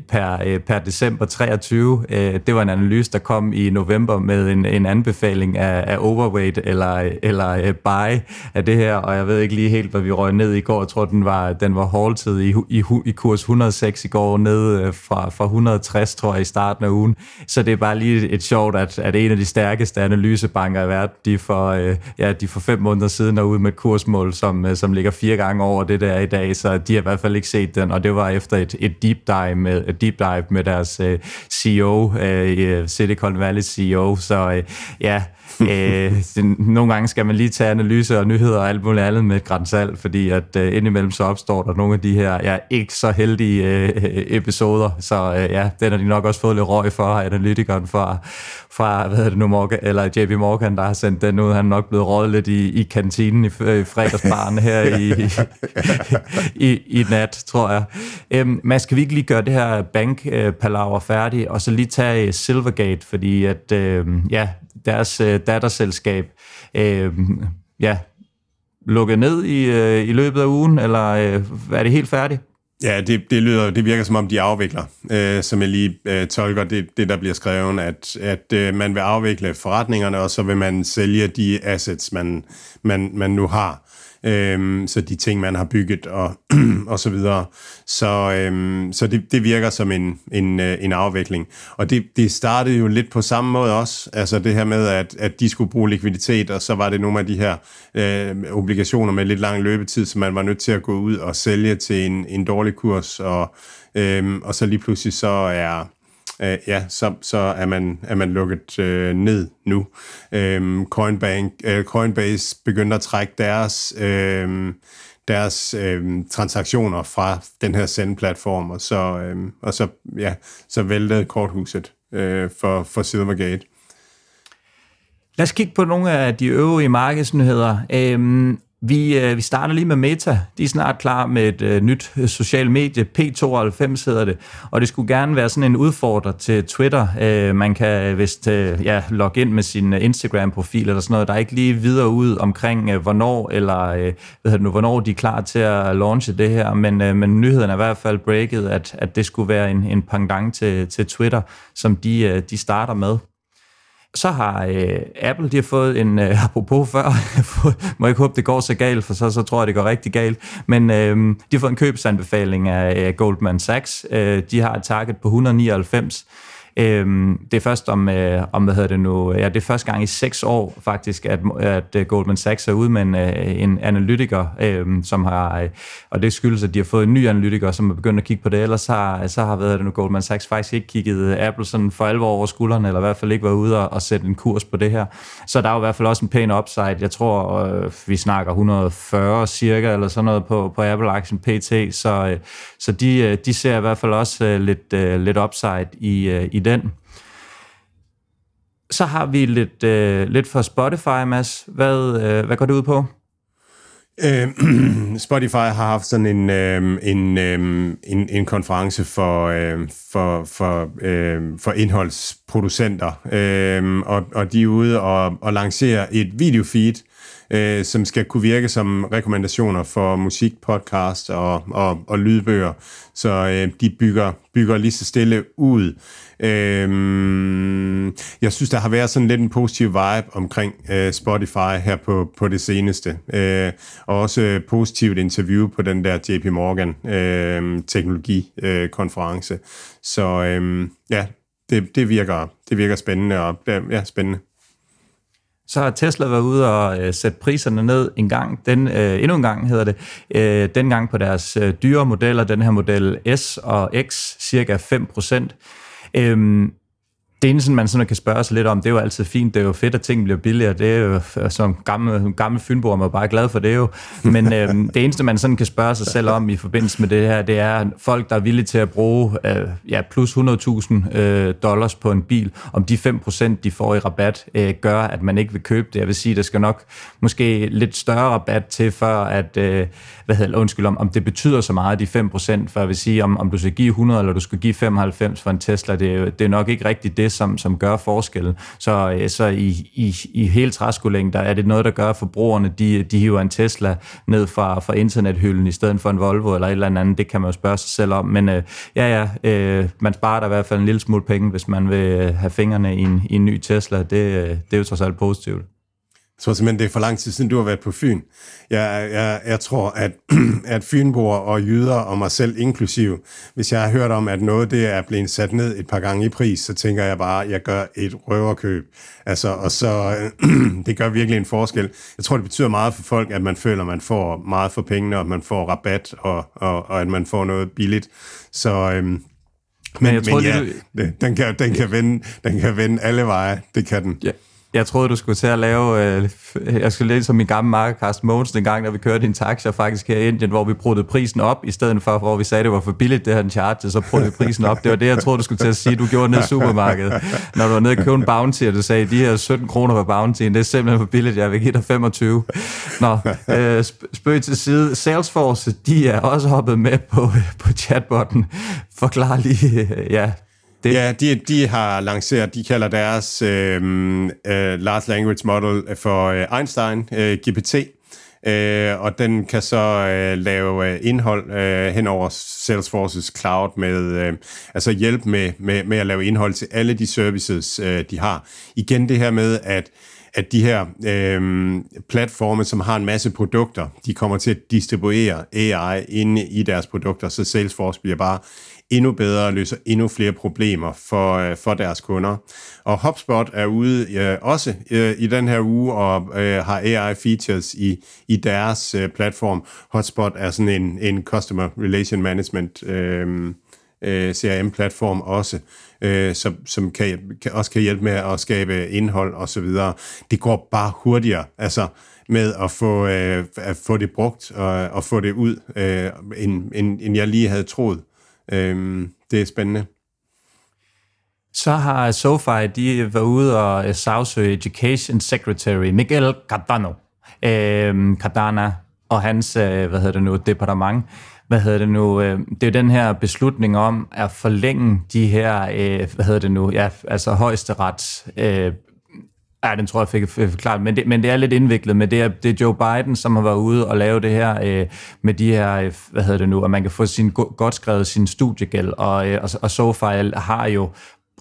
per, uh, per december 23. Uh, det var en analyse, der kom i november med en, en anbefaling af, af overweight eller, eller buy af det her, og jeg ved ikke lige helt, hvad vi røg ned i går. Jeg tror, den var, den var halted i, i, i kurs 106 i går, ned fra, fra 160, tror jeg, i starten af ugen ugen. Så det er bare lige et sjovt, at, at en af de stærkeste analysebanker i verden, de for, øh, ja, de for fem måneder siden er ude med et kursmål, som, øh, som ligger fire gange over det der i dag, så de har i hvert fald ikke set den, og det var efter et, et deep dive med, et deep dive med deres øh, CEO, øh, øh, Silicon Valley CEO, så øh, ja, øh, nogle gange skal man lige tage analyse og nyheder og alt muligt andet med et grænsalt, fordi at øh, indimellem så opstår der nogle af de her ja, ikke så heldige øh, episoder, så øh, ja, den har de nok også fået lidt røg for, analytikeren fra, fra hvad det nu, Morgan, eller JP Morgan, der har sendt den ud. Han er nok blevet rådet lidt i, i kantinen i, i fredagsbaren her i, i, i, nat, tror jeg. Øhm, Mads, kan vi ikke lige gøre det her bankpalaver færdigt, og så lige tage Silvergate, fordi at, øh, ja, deres øh, datterselskab øh, ja, lukket ned i, øh, i løbet af ugen, eller øh, er det helt færdigt? Ja, det, det, lyder, det virker som om, de afvikler, øh, som jeg lige øh, tolker det, det, der bliver skrevet, at, at øh, man vil afvikle forretningerne, og så vil man sælge de assets, man, man, man nu har øhm, så de ting, man har bygget og, og så videre. Så, øhm, så det, det virker som en, en, øh, en afvikling. Og det, det startede jo lidt på samme måde også, altså det her med, at, at de skulle bruge likviditet, og så var det nogle af de her øh, obligationer med lidt lang løbetid, som man var nødt til at gå ud og sælge til en, en dårlig kurs, og, øhm, og så lige pludselig så er øh, ja, så, så er, man, er man lukket øh, ned nu. Øh, Coinbank, øh, Coinbase begyndte at trække deres, øh, deres øh, transaktioner fra den her send-platform, og så, øh, og så, ja, så væltede korthuset øh, for, for Silvergate. Lad os kigge på nogle af de øvrige markedsnyheder. Øhm, vi, øh, vi starter lige med Meta. De er snart klar med et øh, nyt øh, social medie. P92 hedder det. Og det skulle gerne være sådan en udfordrer til Twitter. Øh, man kan øh, vist øh, ja, logge ind med sin øh, Instagram-profil eller sådan noget. Der er ikke lige videre ud omkring, øh, hvornår eller øh, hvad nu, hvornår de er klar til at launche det her. Men, øh, men nyheden er i hvert fald breaket, at, at det skulle være en, en pendant til, til Twitter, som de, øh, de starter med. Så har øh, Apple, de har fået en, øh, apropos før, må jeg ikke håbe, det går så galt, for så, så tror jeg, det går rigtig galt, men øh, de har fået en købsanbefaling af øh, Goldman Sachs. Øh, de har et target på 199 Øhm, det er først om, øh, om, hvad hedder det nu, ja, det er første gang i seks år faktisk, at, at øh, Goldman Sachs er ude med en, øh, en analytiker, øh, som har, øh, og det skyldes, at de har fået en ny analytiker, som er begyndt at kigge på det, ellers har, så har hvad det nu, Goldman Sachs faktisk ikke kigget Apple sådan for alvor over skuldrene, eller i hvert fald ikke været ude og, og sætte en kurs på det her. Så der er jo i hvert fald også en pæn upside. Jeg tror, øh, vi snakker 140 cirka, eller sådan noget på, på Apple-aktien PT, så, øh, så de, øh, de ser i hvert fald også øh, lidt, øh, lidt upside i, øh, i den. Så har vi lidt, øh, lidt for Spotify, Mads. Hvad, øh, hvad går det ud på? Øh, Spotify har haft sådan en, øh, en, øh, en, en konference for, øh, for, for, øh, for indholdsproducenter, øh, og, og de er ude og, og lancere et videofeed, øh, som skal kunne virke som rekommendationer for musik, podcast og, og, og lydbøger. Så øh, de bygger, bygger lige så stille ud. Øh, jeg synes, der har været sådan lidt en positiv vibe omkring øh, Spotify her på, på det seneste. Øh, og også øh, positivt interview på den der JP Morgan øh, teknologikonference. Øh, Så øh, ja, det, det, virker, det virker spændende og ja, spændende så har Tesla været ude og øh, sætte priserne ned en gang, den, øh, endnu en gang hedder det, øh, dengang på deres øh, dyre modeller, den her model S og X, cirka 5 procent. Øhm, det eneste, man sådan kan spørge sig lidt om, det er jo altid fint, det er jo fedt, at ting bliver billigere, det er jo som gammel, gammel fynbo, man er bare glad for det jo. Men øh, det eneste, man sådan kan spørge sig selv om i forbindelse med det her, det er folk, der er villige til at bruge øh, ja, plus 100.000 øh, dollars på en bil, om de 5%, de får i rabat, øh, gør, at man ikke vil købe det. Jeg vil sige, der skal nok måske lidt større rabat til, før at, øh, hvad hedder, undskyld, om, om det betyder så meget, de 5%, for jeg vil sige, om, om du skal give 100 eller du skal give 95 for en Tesla, det, det er nok ikke rigtigt det, som, som gør forskellen. Så, øh, så i, i, i hele træskolængden, der er det noget, der gør, at forbrugerne, de, de hiver en Tesla ned fra, fra internethylden i stedet for en Volvo eller et eller andet. Det kan man jo spørge sig selv om. Men øh, ja, ja, øh, man sparer der i hvert fald en lille smule penge, hvis man vil øh, have fingrene i en, i en ny Tesla. Det, øh, det er jo trods alt positivt. Tror simpelthen, det er for lang tid siden, du har været på Fyn. Jeg, jeg, jeg tror, at, at Fynboer og jyder og mig selv inklusiv, hvis jeg har hørt om, at noget det er blevet sat ned et par gange i pris, så tænker jeg bare, at jeg gør et røverkøb. Altså, og så, det gør virkelig en forskel. Jeg tror, det betyder meget for folk, at man føler, at man får meget for pengene, og at man får rabat, og, og, og at man får noget billigt. Så, øhm, men, men, jeg tror, men ja, det, den, kan, den, kan vende, den kan vende alle veje. Det kan den. Ja. Jeg troede, du skulle til at lave... Øh, jeg skulle lidt som min gamle marker, Carsten Mogensen, en gang, da vi kørte i en taxa faktisk her i Indien, hvor vi brugte prisen op, i stedet for, hvor vi sagde, det var for billigt, det her en charge, så brugte vi prisen op. Det var det, jeg troede, du skulle til at sige, du gjorde ned i supermarkedet. Når du var nede og købte en bounty, og du sagde, de her 17 kroner for bounty, det er simpelthen for billigt, jeg vil give dig 25. Nå, øh, spøg til side. Salesforce, de er også hoppet med på, på chatbotten. Forklar lige, øh, ja, det. Ja, de, de har lanceret, de kalder deres øh, øh, large language model øh, for øh, Einstein øh, GPT, øh, og den kan så øh, lave øh, indhold øh, hen over Salesforces cloud med øh, altså hjælp med, med, med at lave indhold til alle de services, øh, de har. Igen det her med, at at de her øh, platforme, som har en masse produkter, de kommer til at distribuere AI inde i deres produkter, så Salesforce bliver bare endnu bedre og løser endnu flere problemer for, øh, for deres kunder. Og HubSpot er ude øh, også øh, i den her uge og øh, har AI-features i, i deres øh, platform. HubSpot er sådan en, en Customer Relation Management øh, øh, CRM-platform også, øh, som, som kan, kan, også kan hjælpe med at skabe indhold og så videre. Det går bare hurtigere, altså med at få, øh, at få det brugt og, og få det ud, øh, end, end, end jeg lige havde troet. Øhm, det er spændende. Så har SoFi, de været ude og øh, sagsøge Education Secretary Miguel Cardano, øh, Cardana og hans, øh, hvad hedder det nu, departement. Hvad hedder det nu? Øh, det er jo den her beslutning om at forlænge de her, øh, hvad hedder det nu, ja, altså højesterets øh, Ja, den tror jeg fik forklaret, men det, men det er lidt indviklet, men det er, det er Joe Biden, som har været ude og lave det her øh, med de her, øh, hvad hedder det nu, at man kan få sin, godt skrevet sin studiegæld, og, øh, og, og SoFi har jo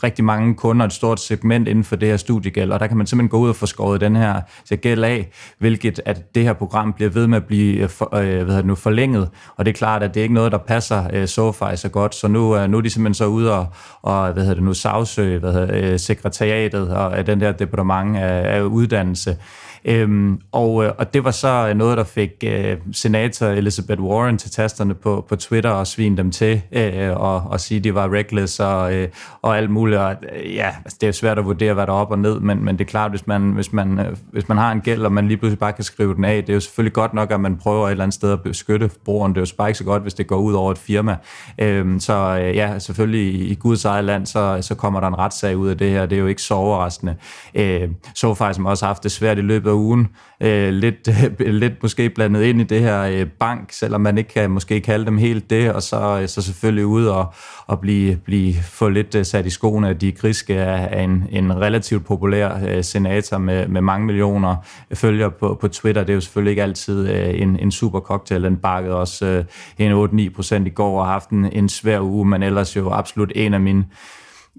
rigtig mange kunder, et stort segment inden for det her studiegæld, og der kan man simpelthen gå ud og få skåret den her gæld af, hvilket at det her program bliver ved med at blive øh, for, øh, hvad det nu, forlænget, og det er klart, at det er ikke noget, der passer øh, SoFi så godt, så nu, øh, nu er de simpelthen så ude og, og hvad hedder det nu, sagsøge hvad hedder, øh, sekretariatet og øh, den der departement af, af uddannelse, Øhm, og, øh, og det var så noget, der fik øh, senator Elizabeth Warren til tasterne på, på Twitter og svine dem til øh, og, og sige, at de var reckless og, øh, og alt muligt. Og, øh, ja, altså, det er svært at vurdere, hvad der er op og ned, men, men det er klart, hvis man, hvis, man, øh, hvis man har en gæld, og man lige pludselig bare kan skrive den af, det er jo selvfølgelig godt nok, at man prøver et eller andet sted at beskytte brugeren. Det er jo bare ikke så godt, hvis det går ud over et firma. Øhm, så øh, ja, selvfølgelig i, Guds eget land, så, så kommer der en retssag ud af det her. Det er jo ikke så overraskende. Øh, så faktisk som også haft det svært i løbet af ugen, øh, lidt, øh, lidt måske blandet ind i det her øh, bank, selvom man ikke kan måske kalde dem helt det, og så, øh, så selvfølgelig ud og, og blive, blive få lidt øh, sat i skoene, at de griske er en, en relativt populær øh, senator med, med mange millioner følgere på, på Twitter. Det er jo selvfølgelig ikke altid øh, en, en super cocktail. Den bakkede også øh, en 8-9 procent i går og har haft en, en svær uge, men ellers jo absolut en af mine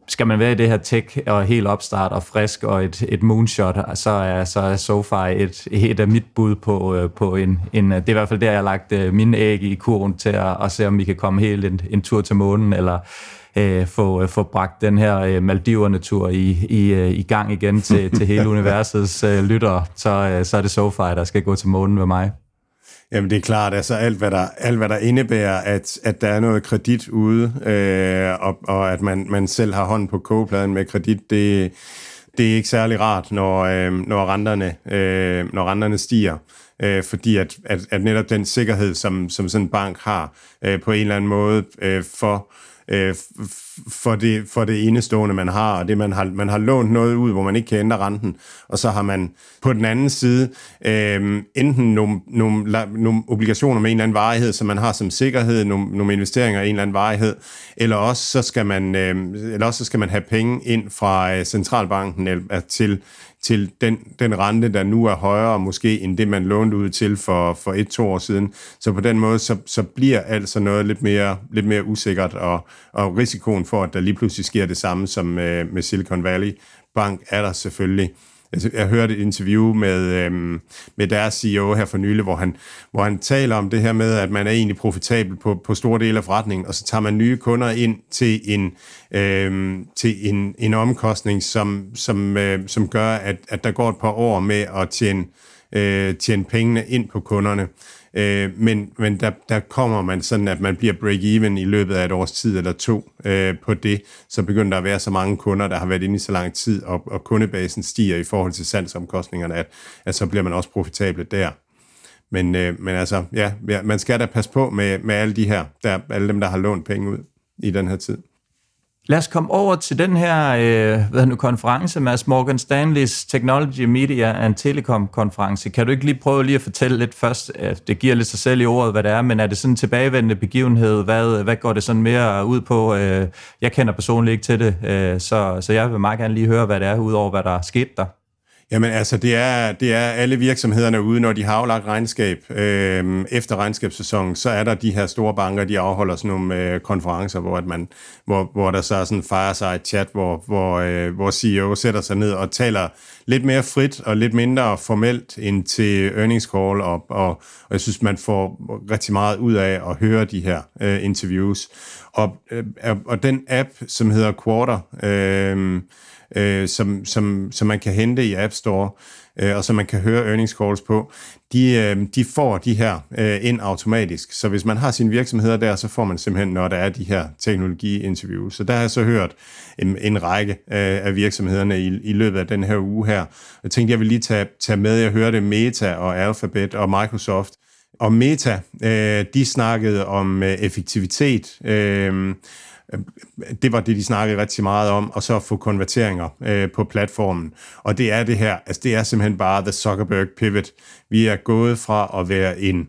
skal man være i det her tech og helt opstart og frisk og et, et moonshot, så er, så er SoFi et, et af mit bud på, øh, på en, en, det er i hvert fald der, jeg har lagt øh, mine æg i kurven til at, at se, om vi kan komme helt en, en tur til månen, eller øh, få, få bragt den her øh, Maldiverne-tur i, i, øh, i gang igen til, til hele universets øh, lyttere, så, øh, så er det SoFi, der skal gå til månen med mig. Jamen det er klart, altså alt hvad der, alt, hvad der indebærer, at, at der er noget kredit ude, øh, og, og at man, man selv har hånd på kogepladen med kredit, det, det er ikke særlig rart, når, øh, når, renterne, øh, når renterne stiger. Øh, fordi at, at, at netop den sikkerhed, som, som sådan en bank har, øh, på en eller anden måde øh, for øh, for, det, for det enestående, man har, og det man har, man har lånt noget ud, hvor man ikke kan ændre renten, og så har man på den anden side øh, enten nogle, nogle, nogle obligationer med en eller anden varighed, som man har som sikkerhed, nogle, nogle investeringer i en eller anden varighed, eller også så skal man, øh, eller også så skal man have penge ind fra øh, centralbanken eller, øh, til til den, den rente, der nu er højere måske end det, man lånte ud til for, for et-to år siden. Så på den måde, så, så bliver altså noget lidt mere, lidt mere usikkert, og, og risikoen for, at der lige pludselig sker det samme som med, med Silicon Valley Bank, er der selvfølgelig. Jeg hørte et interview med, øhm, med deres CEO her for nylig, hvor han, hvor han taler om det her med, at man er egentlig profitabel på, på store dele af forretningen, og så tager man nye kunder ind til en, øhm, til en, en omkostning, som, som, øh, som gør, at, at der går et par år med at tjene, øh, tjene pengene ind på kunderne. Øh, men men der, der kommer man sådan, at man bliver break-even i løbet af et års tid eller to øh, på det. Så begynder der at være så mange kunder, der har været inde i så lang tid, og, og kundebasen stiger i forhold til salgsomkostningerne, at, at så bliver man også profitabel der. Men, øh, men altså, ja, man skal da passe på med, med alle de her, der, alle dem, der har lånt penge ud i den her tid. Lad os komme over til den her øh, hvad nu, konference, Mads Morgan Stanleys Technology, Media and Telecom konference. Kan du ikke lige prøve lige at fortælle lidt først, at det giver lidt sig selv i ordet, hvad det er, men er det sådan en tilbagevendende begivenhed? Hvad, hvad går det sådan mere ud på? Øh, jeg kender personligt ikke til det, øh, så, så jeg vil meget gerne lige høre, hvad det er, udover hvad der er sket der. Jamen altså, det er, det er alle virksomhederne ude, når de har aflagt regnskab øh, efter regnskabssæsonen, så er der de her store banker, de afholder sådan nogle øh, konferencer, hvor, at man, hvor, hvor der så er sådan en fireside chat, hvor, hvor, øh, hvor CEO sætter sig ned og taler lidt mere frit og lidt mindre formelt ind til earnings call, og, og, og jeg synes, man får rigtig meget ud af at høre de her øh, interviews. Og, øh, og den app, som hedder Quarter, øh, øh, som, som, som man kan hente i App Store, øh, og som man kan høre earnings calls på, de, øh, de får de her øh, ind automatisk. Så hvis man har sine virksomheder der, så får man simpelthen, når der er de her teknologi-interviews. Så der har jeg så hørt en, en række øh, af virksomhederne i, i løbet af den her uge her. Jeg tænkte, jeg vil lige tage, tage med, jeg hørte Meta og Alphabet og Microsoft, og Meta, øh, de snakkede om øh, effektivitet, øh, Øhm, det var det, de snakkede rigtig meget om, og så at få konverteringer øh, på platformen. Og det er det her, altså det er simpelthen bare The Zuckerberg Pivot. Vi er gået fra at være en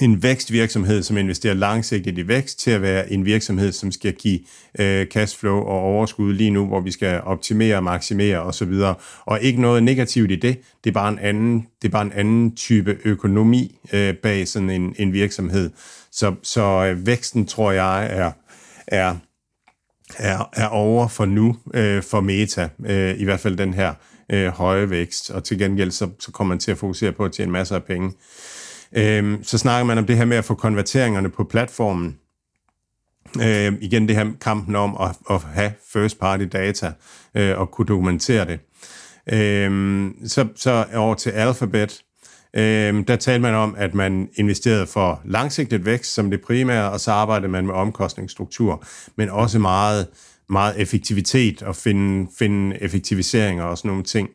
en vækstvirksomhed, som investerer langsigtet i vækst, til at være en virksomhed, som skal give øh, cashflow og overskud lige nu, hvor vi skal optimere, maksimere osv. Og ikke noget negativt i det. Det er bare en anden, det er bare en anden type økonomi øh, bag sådan en, en virksomhed. Så, så øh, væksten, tror jeg, er er, er, er over for nu øh, for Meta, øh, i hvert fald den her øh, høje vækst, og til gengæld så, så kommer man til at fokusere på at tjene masser af penge. Øh, så snakker man om det her med at få konverteringerne på platformen. Øh, igen det her kampen om at, at have first party data øh, og kunne dokumentere det. Øh, så, så over til Alphabet, Øh, der talte man om, at man investerede for langsigtet vækst som det primære, og så arbejdede man med omkostningsstruktur, men også meget, meget effektivitet og finde, finde effektiviseringer og sådan nogle ting.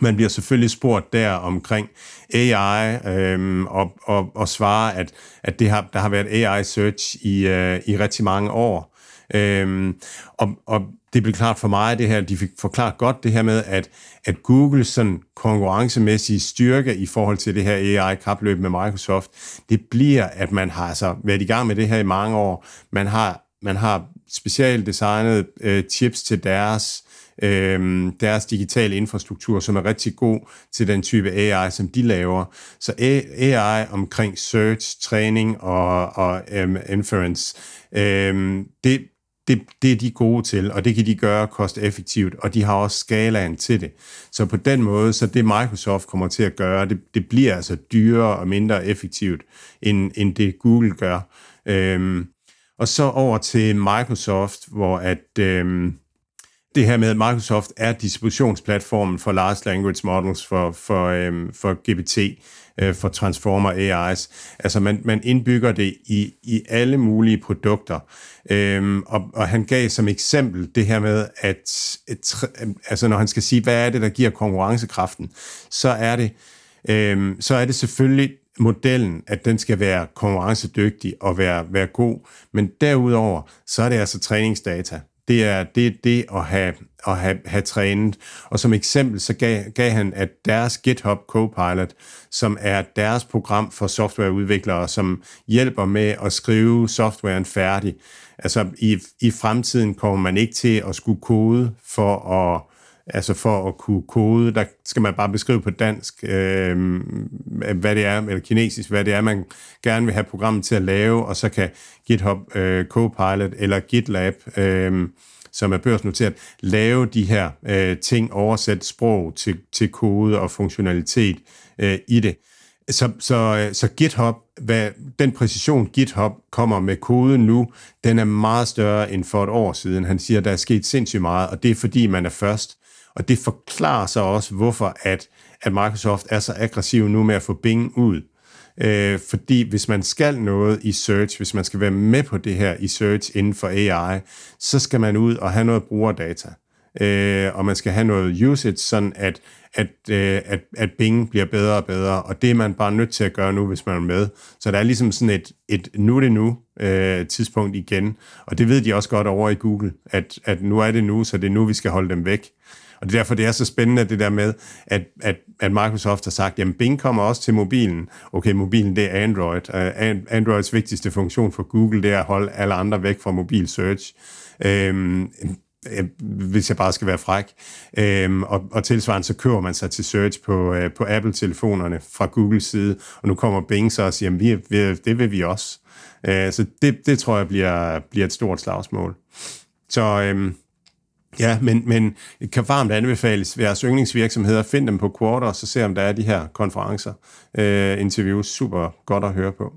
Man bliver selvfølgelig spurgt der omkring AI øhm, og, og, og svarer, at, at det har, der har været AI-search i, øh, i rigtig mange år. Øhm, og, og det blev klart for mig, det her, de fik forklaret godt det her med, at, at Googles sådan konkurrencemæssige styrke i forhold til det her AI-kapløb med Microsoft, det bliver, at man har altså været i gang med det her i mange år. Man har, man har specielt designet øh, chips til deres øh, deres digitale infrastruktur, som er rigtig god til den type AI, som de laver. Så AI omkring search, træning og, og um, inference, øh, det, det, det er de gode til, og det kan de gøre kosteffektivt, og de har også skalaen til det. Så på den måde, så det Microsoft kommer til at gøre, det, det bliver altså dyrere og mindre effektivt, end, end det Google gør. Øhm, og så over til Microsoft, hvor at øhm, det her med, at Microsoft er distributionsplatformen for large language models for, for, øhm, for GPT, øh, for Transformer AIs. Altså man, man indbygger det i, i alle mulige produkter. Øhm, og, og han gav som eksempel det her med, at øh, et, øh, altså når han skal sige, hvad er det, der giver konkurrencekraften, så er det, øhm, så er det selvfølgelig modellen, at den skal være konkurrencedygtig og være, være god, men derudover, så er det altså træningsdata. Det er det, det at, have, at have, have trænet. Og som eksempel, så gav, gav han, at deres GitHub Copilot, som er deres program for softwareudviklere, som hjælper med at skrive softwaren færdig. Altså i, i fremtiden kommer man ikke til at skulle kode for at Altså for at kunne kode, der skal man bare beskrive på dansk, øh, hvad det er, eller kinesisk, hvad det er, man gerne vil have programmet til at lave, og så kan GitHub øh, Copilot eller GitLab, øh, som er børsnoteret, lave de her øh, ting, oversætte sprog til, til kode og funktionalitet øh, i det. Så, så, så GitHub, hvad, den præcision GitHub kommer med koden nu, den er meget større end for et år siden. Han siger, at der er sket sindssygt meget, og det er fordi, man er først. Og det forklarer så også, hvorfor at, at Microsoft er så aggressiv nu med at få Bing ud. Øh, fordi hvis man skal noget i search, hvis man skal være med på det her i search inden for AI, så skal man ud og have noget brugerdata. Øh, og man skal have noget usage, sådan at, at, øh, at, at Bing bliver bedre og bedre, og det er man bare nødt til at gøre nu, hvis man er med. Så der er ligesom sådan et, et nu det nu øh, tidspunkt igen, og det ved de også godt over i Google, at, at nu er det nu, så det er nu, vi skal holde dem væk. Og det er derfor, det er så spændende, det der med, at, at, at Microsoft har sagt, jamen Bing kommer også til mobilen. Okay, mobilen det er Android. Uh, Androids vigtigste funktion for Google, det er at holde alle andre væk fra mobil search. Øhm, øh, hvis jeg bare skal være fræk. Øhm, og, og tilsvarende så kører man sig til search på, øh, på Apple-telefonerne fra Googles side, og nu kommer Bing så og siger, jamen, vi, vi, det vil vi også. Øh, så det, det tror jeg bliver, bliver et stort slagsmål. Så øhm, Ja, men, men kan varmt anbefales jeres yndlingsvirksomheder. Find dem på Quarter, og så se om der er de her konferencer. Øh, interviews, super godt at høre på.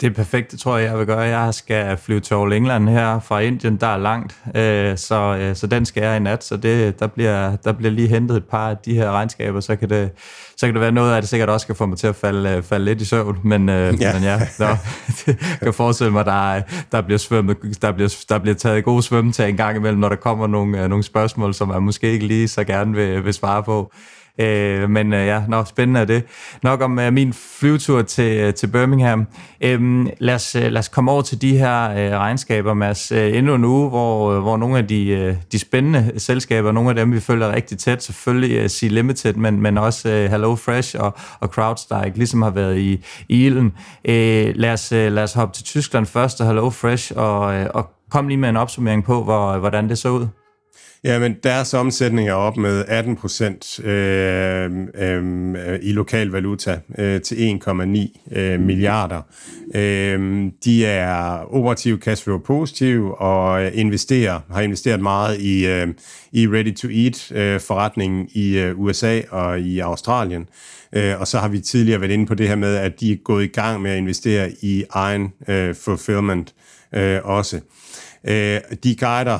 Det er perfekt, det tror jeg, jeg vil gøre. Jeg skal flyve til All England her fra Indien, der er langt, øh, så, øh, så den skal jeg i nat, så det, der, bliver, der bliver lige hentet et par af de her regnskaber, så kan det, så kan det være noget af det sikkert også kan få mig til at falde, øh, falde lidt i søvn, men, ja. men ja, der, kan forestille mig, der, der, bliver svømmet, der, bliver, der bliver taget gode svømmetag en gang imellem, når der kommer nogle, nogle spørgsmål, som man måske ikke lige så gerne vil, vil svare på. Øh, men øh, ja, nok spændende er det. Nok om øh, min flyvetur til, øh, til Birmingham. Øh, lad, os, øh, lad os komme over til de her øh, regnskaber, Mads. Øh, endnu en uge, hvor, øh, hvor nogle af de, øh, de spændende selskaber, nogle af dem, vi følger rigtig tæt, selvfølgelig øh, Sea Limited, men, men også øh, Hello Fresh og, og CrowdStrike, ligesom har været i, i ilden. Øh, lad, os, øh, lad os hoppe til Tyskland først, og Hello Fresh, og, øh, og kom lige med en opsummering på, hvor, øh, hvordan det så ud. Ja, men deres omsætning er op med 18 procent øh, øh, i lokal valuta øh, til 1,9 øh, milliarder. Øh, de er operativ cashflow positiv og investerer, har investeret meget i, øh, i ready-to-eat øh, i øh, USA og i Australien. Øh, og så har vi tidligere været inde på det her med, at de er gået i gang med at investere i egen øh, fulfillment øh, også. Øh, de guider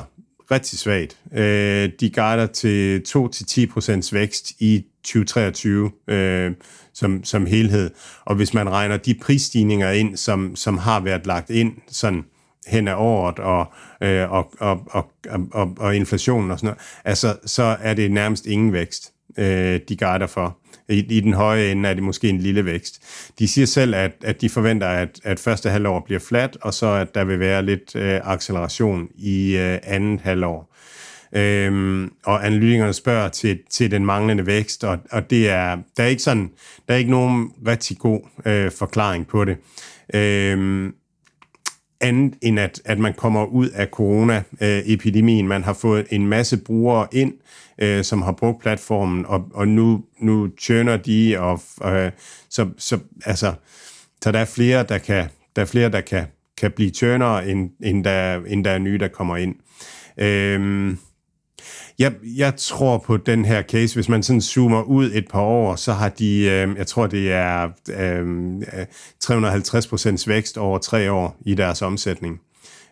rigtig svagt. Øh, de guider til 2-10% vækst i 2023 øh, som, som helhed. Og hvis man regner de prisstigninger ind, som, som har været lagt ind sådan hen ad året, og, øh, og, og, og, og, og inflationen og sådan noget, altså, så er det nærmest ingen vækst, øh, de guider for. I, I den høje ende er det måske en lille vækst. De siger selv, at, at de forventer, at, at første halvår bliver flat, og så at der vil være lidt øh, acceleration i øh, andet halvår. Øhm, og analytikerne spørger til, til den manglende vækst, og, og det er, der er ikke sådan, der er ikke nogen rigtig god øh, forklaring på det. Øhm, andet end at, at man kommer ud af corona-epidemien. Øh, man har fået en masse brugere ind, øh, som har brugt platformen, og, og nu, nu tjener de, og øh, så, så, altså, så der er flere, der kan, der er flere, der kan, kan blive tjønere, end, end, der, end der er nye, der kommer ind. Øhm, jeg, jeg tror på den her case, hvis man sådan zoomer ud et par år, så har de, øh, jeg tror det er øhm, øh, 350 procents vækst over tre år i deres omsætning.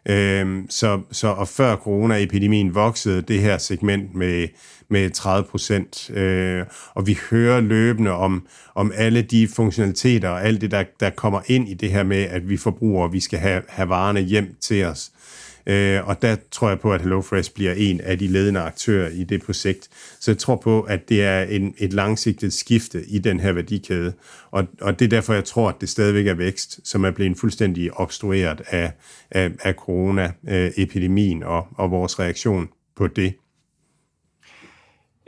Øh, så, så og før coronaepidemien voksede det her segment med, med 30 procent, øh, og vi hører løbende om, om alle de funktionaliteter og alt det, der, der kommer ind i det her med, at vi forbruger, vi skal have, have varerne hjem til os. Øh, og der tror jeg på, at HelloFresh bliver en af de ledende aktører i det projekt. Så jeg tror på, at det er en, et langsigtet skifte i den her værdikæde. Og, og det er derfor, jeg tror, at det stadigvæk er vækst, som er blevet fuldstændig obstrueret af, af, af corona-epidemien øh, og, og vores reaktion på det.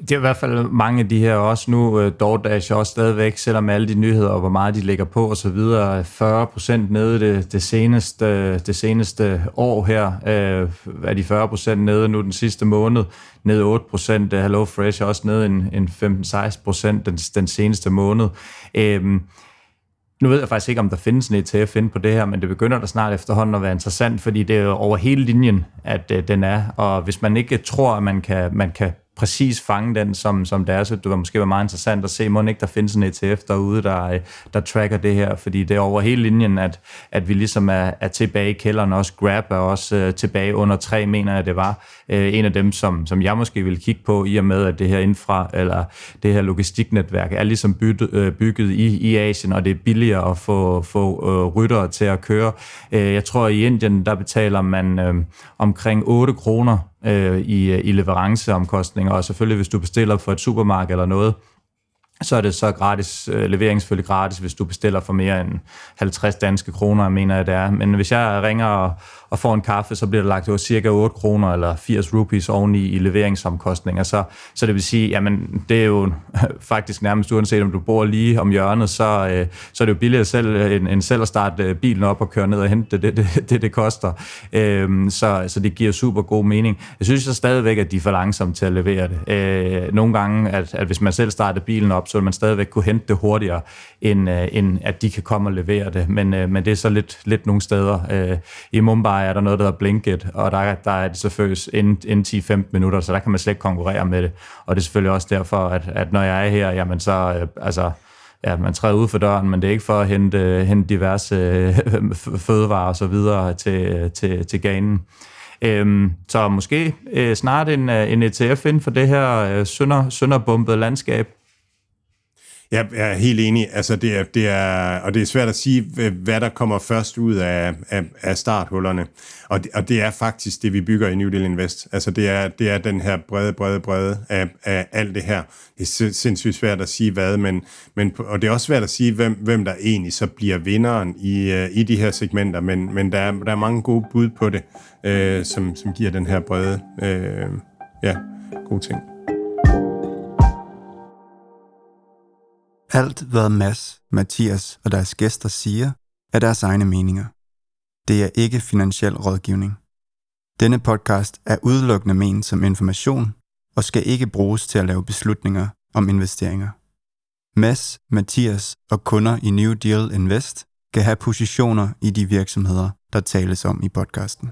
Det er i hvert fald mange af de her også nu. Uh, DoorDash også stadigvæk, selvom alle de nyheder og hvor meget de lægger på og så videre, 40 procent nede det, det, seneste, det seneste år her. Uh, er de 40 procent nede nu den sidste måned. Nede 8 procent. Uh, HelloFresh er også nede en, en 15-16 procent den, den seneste måned. Uh, nu ved jeg faktisk ikke, om der findes en ETF inde på det her, men det begynder da snart efterhånden at være interessant, fordi det er over hele linjen, at den er. Og hvis man ikke tror, at man kan, man kan præcis fange den, som, som det er, så det var måske være meget interessant at se, må ikke der findes en ETF derude, der, øh, der tracker det her, fordi det er over hele linjen, at, at vi ligesom er, er tilbage i kælderen, også. Grab er også øh, tilbage under tre, mener jeg det var, øh, en af dem, som, som jeg måske vil kigge på, i og med, at det her infra, eller det her logistiknetværk, er ligesom byt, øh, bygget i, i Asien, og det er billigere at få, få øh, ryttere til at køre. Øh, jeg tror, i Indien, der betaler man øh, omkring 8 kroner øh, i, øh, i leveranceomkostninger, og selvfølgelig hvis du bestiller for et supermarked eller noget, så er det så gratis, øh, levering selvfølgelig gratis, hvis du bestiller for mere end 50 danske kroner, mener jeg det er. Men hvis jeg ringer og, og får en kaffe, så bliver der lagt over cirka 8 kroner eller 80 rupees oveni i leveringsomkostninger. Så, så det vil sige, jamen det er jo faktisk nærmest uanset om du bor lige om hjørnet, så, øh, så er det jo billigere selv, øh, end, end selv at starte øh, bilen op og køre ned og hente det, det, det, det, det koster. Øhm, så, så det giver super god mening. Jeg synes så stadigvæk, at de er for langsomme til at levere det. Øh, nogle gange, at, at hvis man selv starter bilen op, så vil man stadigvæk kunne hente det hurtigere, end, øh, end at de kan komme og levere det. Men, øh, men det er så lidt, lidt nogle steder. Øh, I Mumbai er der noget, der hedder Blinkit, og der, der er det selvfølgelig inden, inden 10-15 minutter, så der kan man slet ikke konkurrere med det. Og det er selvfølgelig også derfor, at, at når jeg er her, jamen så, øh, altså, ja, man træder ud for døren, men det er ikke for at hente, hente diverse øh, fødevarer og så videre til, til, til ganen. Øhm, så måske øh, snart en, øh, en ETF inden for det her øh, sønder, sønderbumpede landskab. Jeg er helt enig. Altså, det er, det er, og det er svært at sige, hvad der kommer først ud af, af, af starthullerne. Og det, og det er faktisk det, vi bygger i New Deal Invest. Altså, det er, det er den her brede, brede, brede af, af alt det her. Det er sindssygt svært at sige hvad, men, men, og det er også svært at sige, hvem, hvem der egentlig så bliver vinderen i, øh, i de her segmenter, men, men der, er, der er mange gode bud på det, øh, som, som giver den her brede, øh, ja, gode ting. Alt, hvad Mads, Mathias og deres gæster siger, er deres egne meninger. Det er ikke finansiel rådgivning. Denne podcast er udelukkende ment som information og skal ikke bruges til at lave beslutninger om investeringer. Mads, Mathias og kunder i New Deal Invest kan have positioner i de virksomheder, der tales om i podcasten.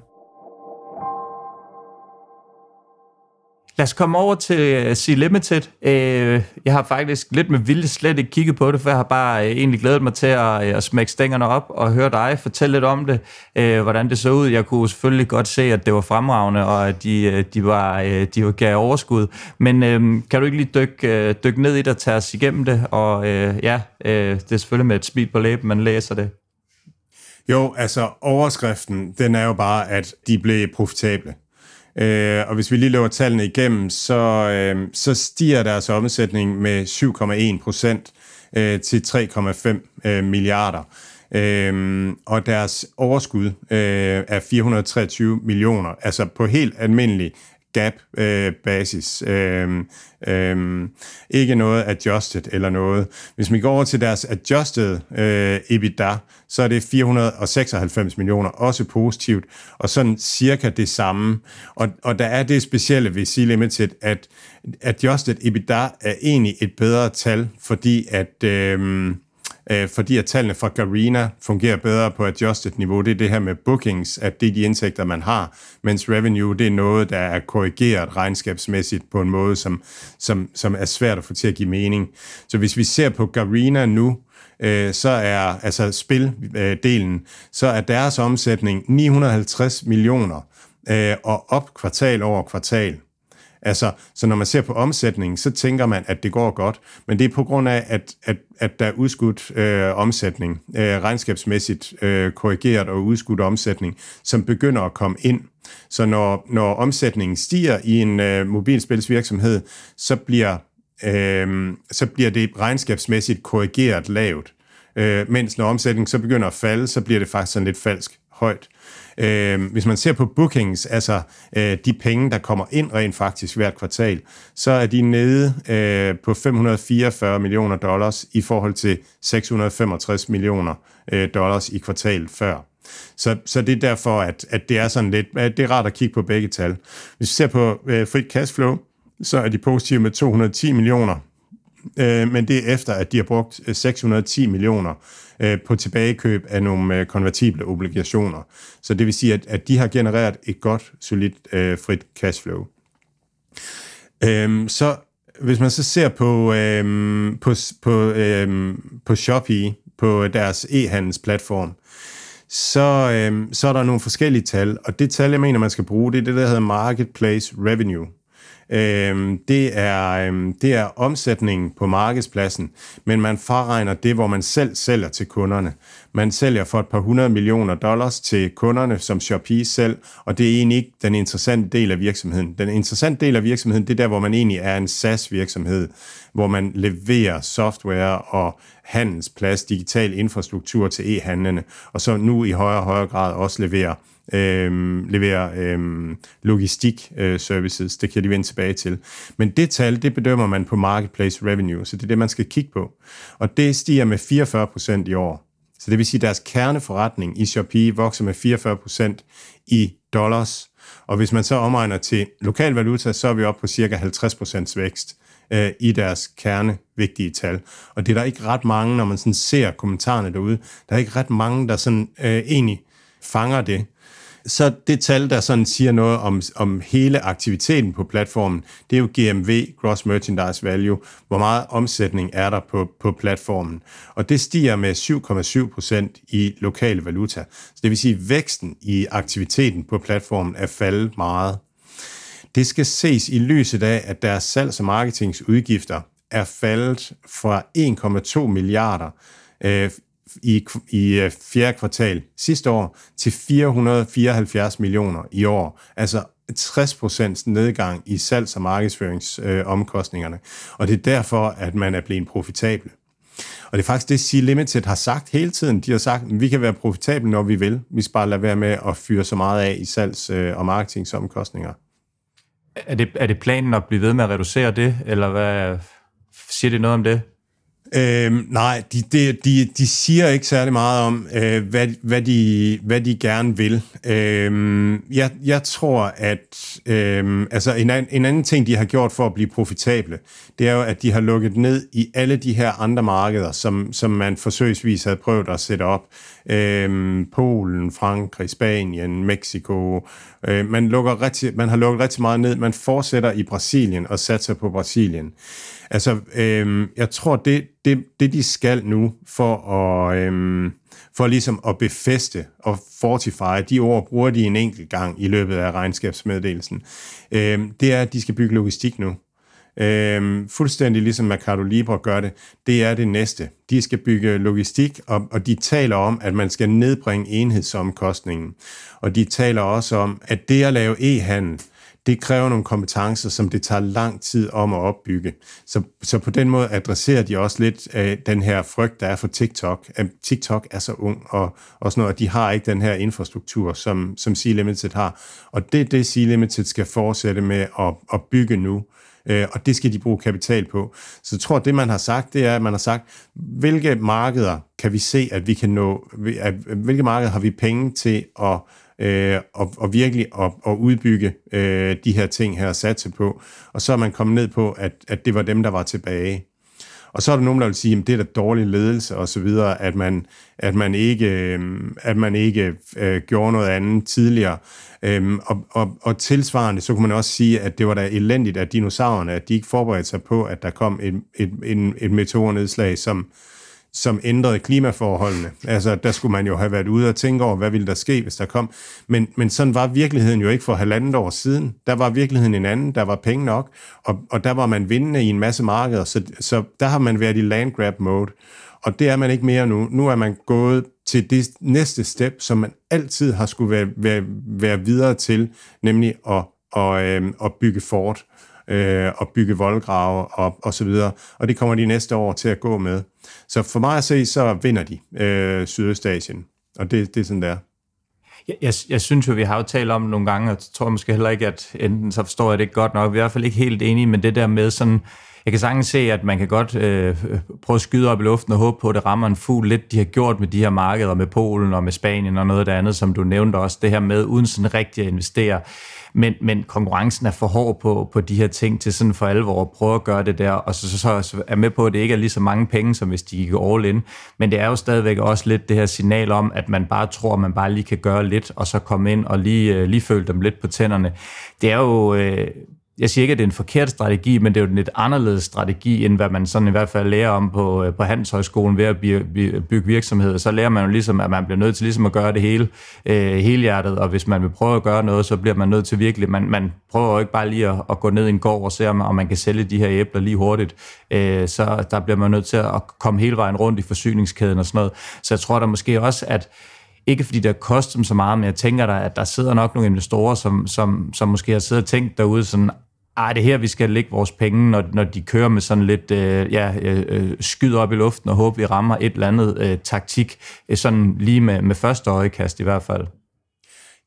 Lad os komme over til øh, Sea Limited. Øh, jeg har faktisk lidt med vilje slet ikke kigget på det, for jeg har bare øh, egentlig glædet mig til at, øh, at smække stængerne op og høre dig fortælle lidt om det, øh, hvordan det så ud. Jeg kunne selvfølgelig godt se, at det var fremragende, og at de, de, var, de var gav overskud. Men kan du ikke lige dykke, dykke ned i det og tage os igennem det? Og ja, det er selvfølgelig med et smil på læben, man læser det. Jo, altså overskriften, den er jo bare, at de blev profitable. Øh, og hvis vi lige løber tallene igennem, så, øh, så stiger deres omsætning med 7,1 procent øh, til 3,5 øh, milliarder. Øh, og deres overskud øh, er 423 millioner, altså på helt almindelig gap-basis. Øh, øh, ikke noget adjusted eller noget. Hvis vi går over til deres adjusted øh, EBITDA, så er det 496 millioner, også positivt, og sådan cirka det samme. Og, og der er det specielle ved Sea Limited, at adjusted EBITDA er egentlig et bedre tal, fordi at... Øh, øh, fordi at tallene fra Garena fungerer bedre på adjusted niveau. Det er det her med bookings, at det er de indtægter, man har, mens revenue, det er noget, der er korrigeret regnskabsmæssigt på en måde, som, som, som er svært at få til at give mening. Så hvis vi ser på Garena nu, øh, så er altså spildelen, øh, så er deres omsætning 950 millioner øh, og op kvartal over kvartal. Altså, så når man ser på omsætningen, så tænker man, at det går godt, men det er på grund af, at, at, at der er udskudt øh, omsætning, øh, regnskabsmæssigt øh, korrigeret og udskudt omsætning, som begynder at komme ind. Så når, når omsætningen stiger i en øh, mobilspilsvirksomhed, så bliver, øh, så bliver det regnskabsmæssigt korrigeret lavt. Øh, mens når omsætningen så begynder at falde, så bliver det faktisk sådan lidt falsk højt. Øh, hvis man ser på bookings, altså øh, de penge, der kommer ind rent faktisk hvert kvartal, så er de nede øh, på 544 millioner dollars i forhold til 665 millioner øh, dollars i kvartalet før. Så, så det er derfor, at, at det er sådan lidt, at det er rart at kigge på begge tal. Hvis vi ser på øh, frit cashflow, så er de positive med 210 millioner, øh, men det er efter, at de har brugt øh, 610 millioner øh, på tilbagekøb af nogle øh, konvertible obligationer. Så det vil sige, at, at de har genereret et godt, solidt øh, frit cashflow. Øhm, så hvis man så ser på, øhm, på, på, øhm, på Shopee, på deres e-handelsplatform, så, øhm, så er der nogle forskellige tal, og det tal, jeg mener, man skal bruge, det er det, der hedder Marketplace Revenue. Øh, det, er, øh, det er omsætningen på markedspladsen, men man fraregner det, hvor man selv sælger til kunderne. Man sælger for et par hundrede millioner dollars til kunderne som Shopee selv, og det er egentlig ikke den interessante del af virksomheden. Den interessante del af virksomheden, det er der, hvor man egentlig er en SaaS-virksomhed, hvor man leverer software og handelsplads, digital infrastruktur til e-handlende, og så nu i højere og højere grad også leverer øh, leverer øh, logistik øh, services. Det kan de vende tilbage til. Men det tal, det bedømmer man på marketplace revenue, så det er det, man skal kigge på. Og det stiger med 44 procent i år. Så det vil sige, at deres kerneforretning i Shopee vokser med 44 procent i dollars. Og hvis man så omregner til lokal valuta, så er vi oppe på cirka 50 procents vækst øh, i deres kernevigtige tal. Og det er der ikke ret mange, når man sådan ser kommentarerne derude, der er ikke ret mange, der sådan øh, egentlig fanger det så det tal, der sådan siger noget om, om hele aktiviteten på platformen, det er jo GMV, Gross Merchandise Value, hvor meget omsætning er der på, på platformen. Og det stiger med 7,7 procent i lokale valuta. Så det vil sige, at væksten i aktiviteten på platformen er faldet meget. Det skal ses i lyset af, at deres salgs- og marketingsudgifter er faldet fra 1,2 milliarder øh, i, i øh, fjerde kvartal sidste år til 474 millioner i år. Altså 60% nedgang i salgs- og markedsføringsomkostningerne. Øh, og det er derfor, at man er blevet profitabel. Og det er faktisk det, Sea Limited har sagt hele tiden. De har sagt, at vi kan være profitable, når vi vil. Vi skal bare lade være med at fyre så meget af i salgs- øh, og marketingsomkostninger. Er det, er det planen at blive ved med at reducere det, eller hvad siger det noget om det? Øhm, nej, de, de, de, de siger ikke særlig meget om, øh, hvad, hvad, de, hvad de gerne vil. Øhm, jeg, jeg tror, at øhm, altså en, en anden ting, de har gjort for at blive profitable, det er jo, at de har lukket ned i alle de her andre markeder, som, som man forsøgsvis havde prøvet at sætte op. Øhm, Polen, Frankrig, Spanien, Mexico. Øh, man, lukker rigtig, man har lukket rigtig meget ned. Man fortsætter i Brasilien og satser på Brasilien. Altså, øhm, jeg tror, det, det, det de skal nu for at, øhm, for ligesom at befeste og fortify, de ord bruger de en enkelt gang i løbet af regnskabsmeddelelsen, øhm, det er, at de skal bygge logistik nu. Øhm, fuldstændig ligesom Mercado Libre gør det, det er det næste. De skal bygge logistik, og, og de taler om, at man skal nedbringe enhedsomkostningen. Og de taler også om, at det at lave e-handel, det kræver nogle kompetencer, som det tager lang tid om at opbygge. Så, så på den måde adresserer de også lidt øh, den her frygt, der er for TikTok. At TikTok er så ung, og, og sådan noget, og de har ikke den her infrastruktur, som, som C-Limited har. Og det er det, C-Limited skal fortsætte med at, at bygge nu øh, og det skal de bruge kapital på. Så jeg tror, det man har sagt, det er, at man har sagt, hvilke markeder kan vi se, at vi kan nå, at, hvilke markeder har vi penge til at øh, og, og virkelig at, at udbygge øh, de her ting her og satse på. Og så er man kommet ned på, at, at det var dem, der var tilbage. Og så er der nogen, der vil sige, at det er da dårlig ledelse og så videre, at man, at man ikke, øh, at man ikke øh, gjorde noget andet tidligere. Øhm, og, og, og tilsvarende, så kunne man også sige, at det var da elendigt at dinosaurerne, at de ikke forberedte sig på, at der kom et, et, et, et meteornedslag, som, som ændrede klimaforholdene. Altså, der skulle man jo have været ude og tænke over, hvad ville der ske, hvis der kom. Men, men sådan var virkeligheden jo ikke for halvandet år siden. Der var virkeligheden en anden, der var penge nok, og, og der var man vindende i en masse markeder, så, så der har man været i land grab mode. Og det er man ikke mere nu. Nu er man gået til det næste step, som man altid har skulle være, være, være videre til, nemlig at, og, øh, at bygge fort øh, Øh, og bygge voldgrave og, og så videre. Og det kommer de næste år til at gå med. Så for mig at se, så vinder de øh, Sydøstasien. Og det, det er sådan, der. Jeg, jeg, jeg synes jo, vi har jo talt om nogle gange, og tror måske heller ikke, at enten så forstår jeg det ikke godt nok, vi er i hvert fald ikke helt enige men det der med sådan, jeg kan sagtens se, at man kan godt øh, prøve at skyde op i luften og håbe på, at det rammer en fugl lidt, de har gjort med de her markeder, med Polen og med Spanien og noget af det andet, som du nævnte også, det her med uden sådan rigtig at investere. Men, men konkurrencen er for hård på, på de her ting til sådan for alvor at prøve at gøre det der, og så, så, så er med på, at det ikke er lige så mange penge, som hvis de gik all in. Men det er jo stadigvæk også lidt det her signal om, at man bare tror, at man bare lige kan gøre lidt, og så komme ind og lige, øh, lige føle dem lidt på tænderne. Det er jo... Øh, jeg siger ikke, at det er en forkert strategi, men det er jo en lidt anderledes strategi, end hvad man sådan i hvert fald lærer om på, øh, på Handelshøjskolen ved at bygge virksomheder. Så lærer man jo ligesom, at man bliver nødt til ligesom at gøre det hele øh, helhjertet, og hvis man vil prøve at gøre noget, så bliver man nødt til virkelig, man, man prøver jo ikke bare lige at, at gå ned i en gård og se, om, om man kan sælge de her æbler lige hurtigt. Øh, så der bliver man nødt til at komme hele vejen rundt i forsyningskæden og sådan noget. Så jeg tror der måske også, at ikke fordi det har kostet dem så meget, men jeg tænker der, at der sidder nok nogle investorer, som, som, som måske har siddet og tænkt derude sådan, ah, det er her, vi skal lægge vores penge, når, når de kører med sådan lidt øh, ja, øh, øh skyd op i luften og håber, vi rammer et eller andet øh, taktik, øh, sådan lige med, med første øjekast i hvert fald.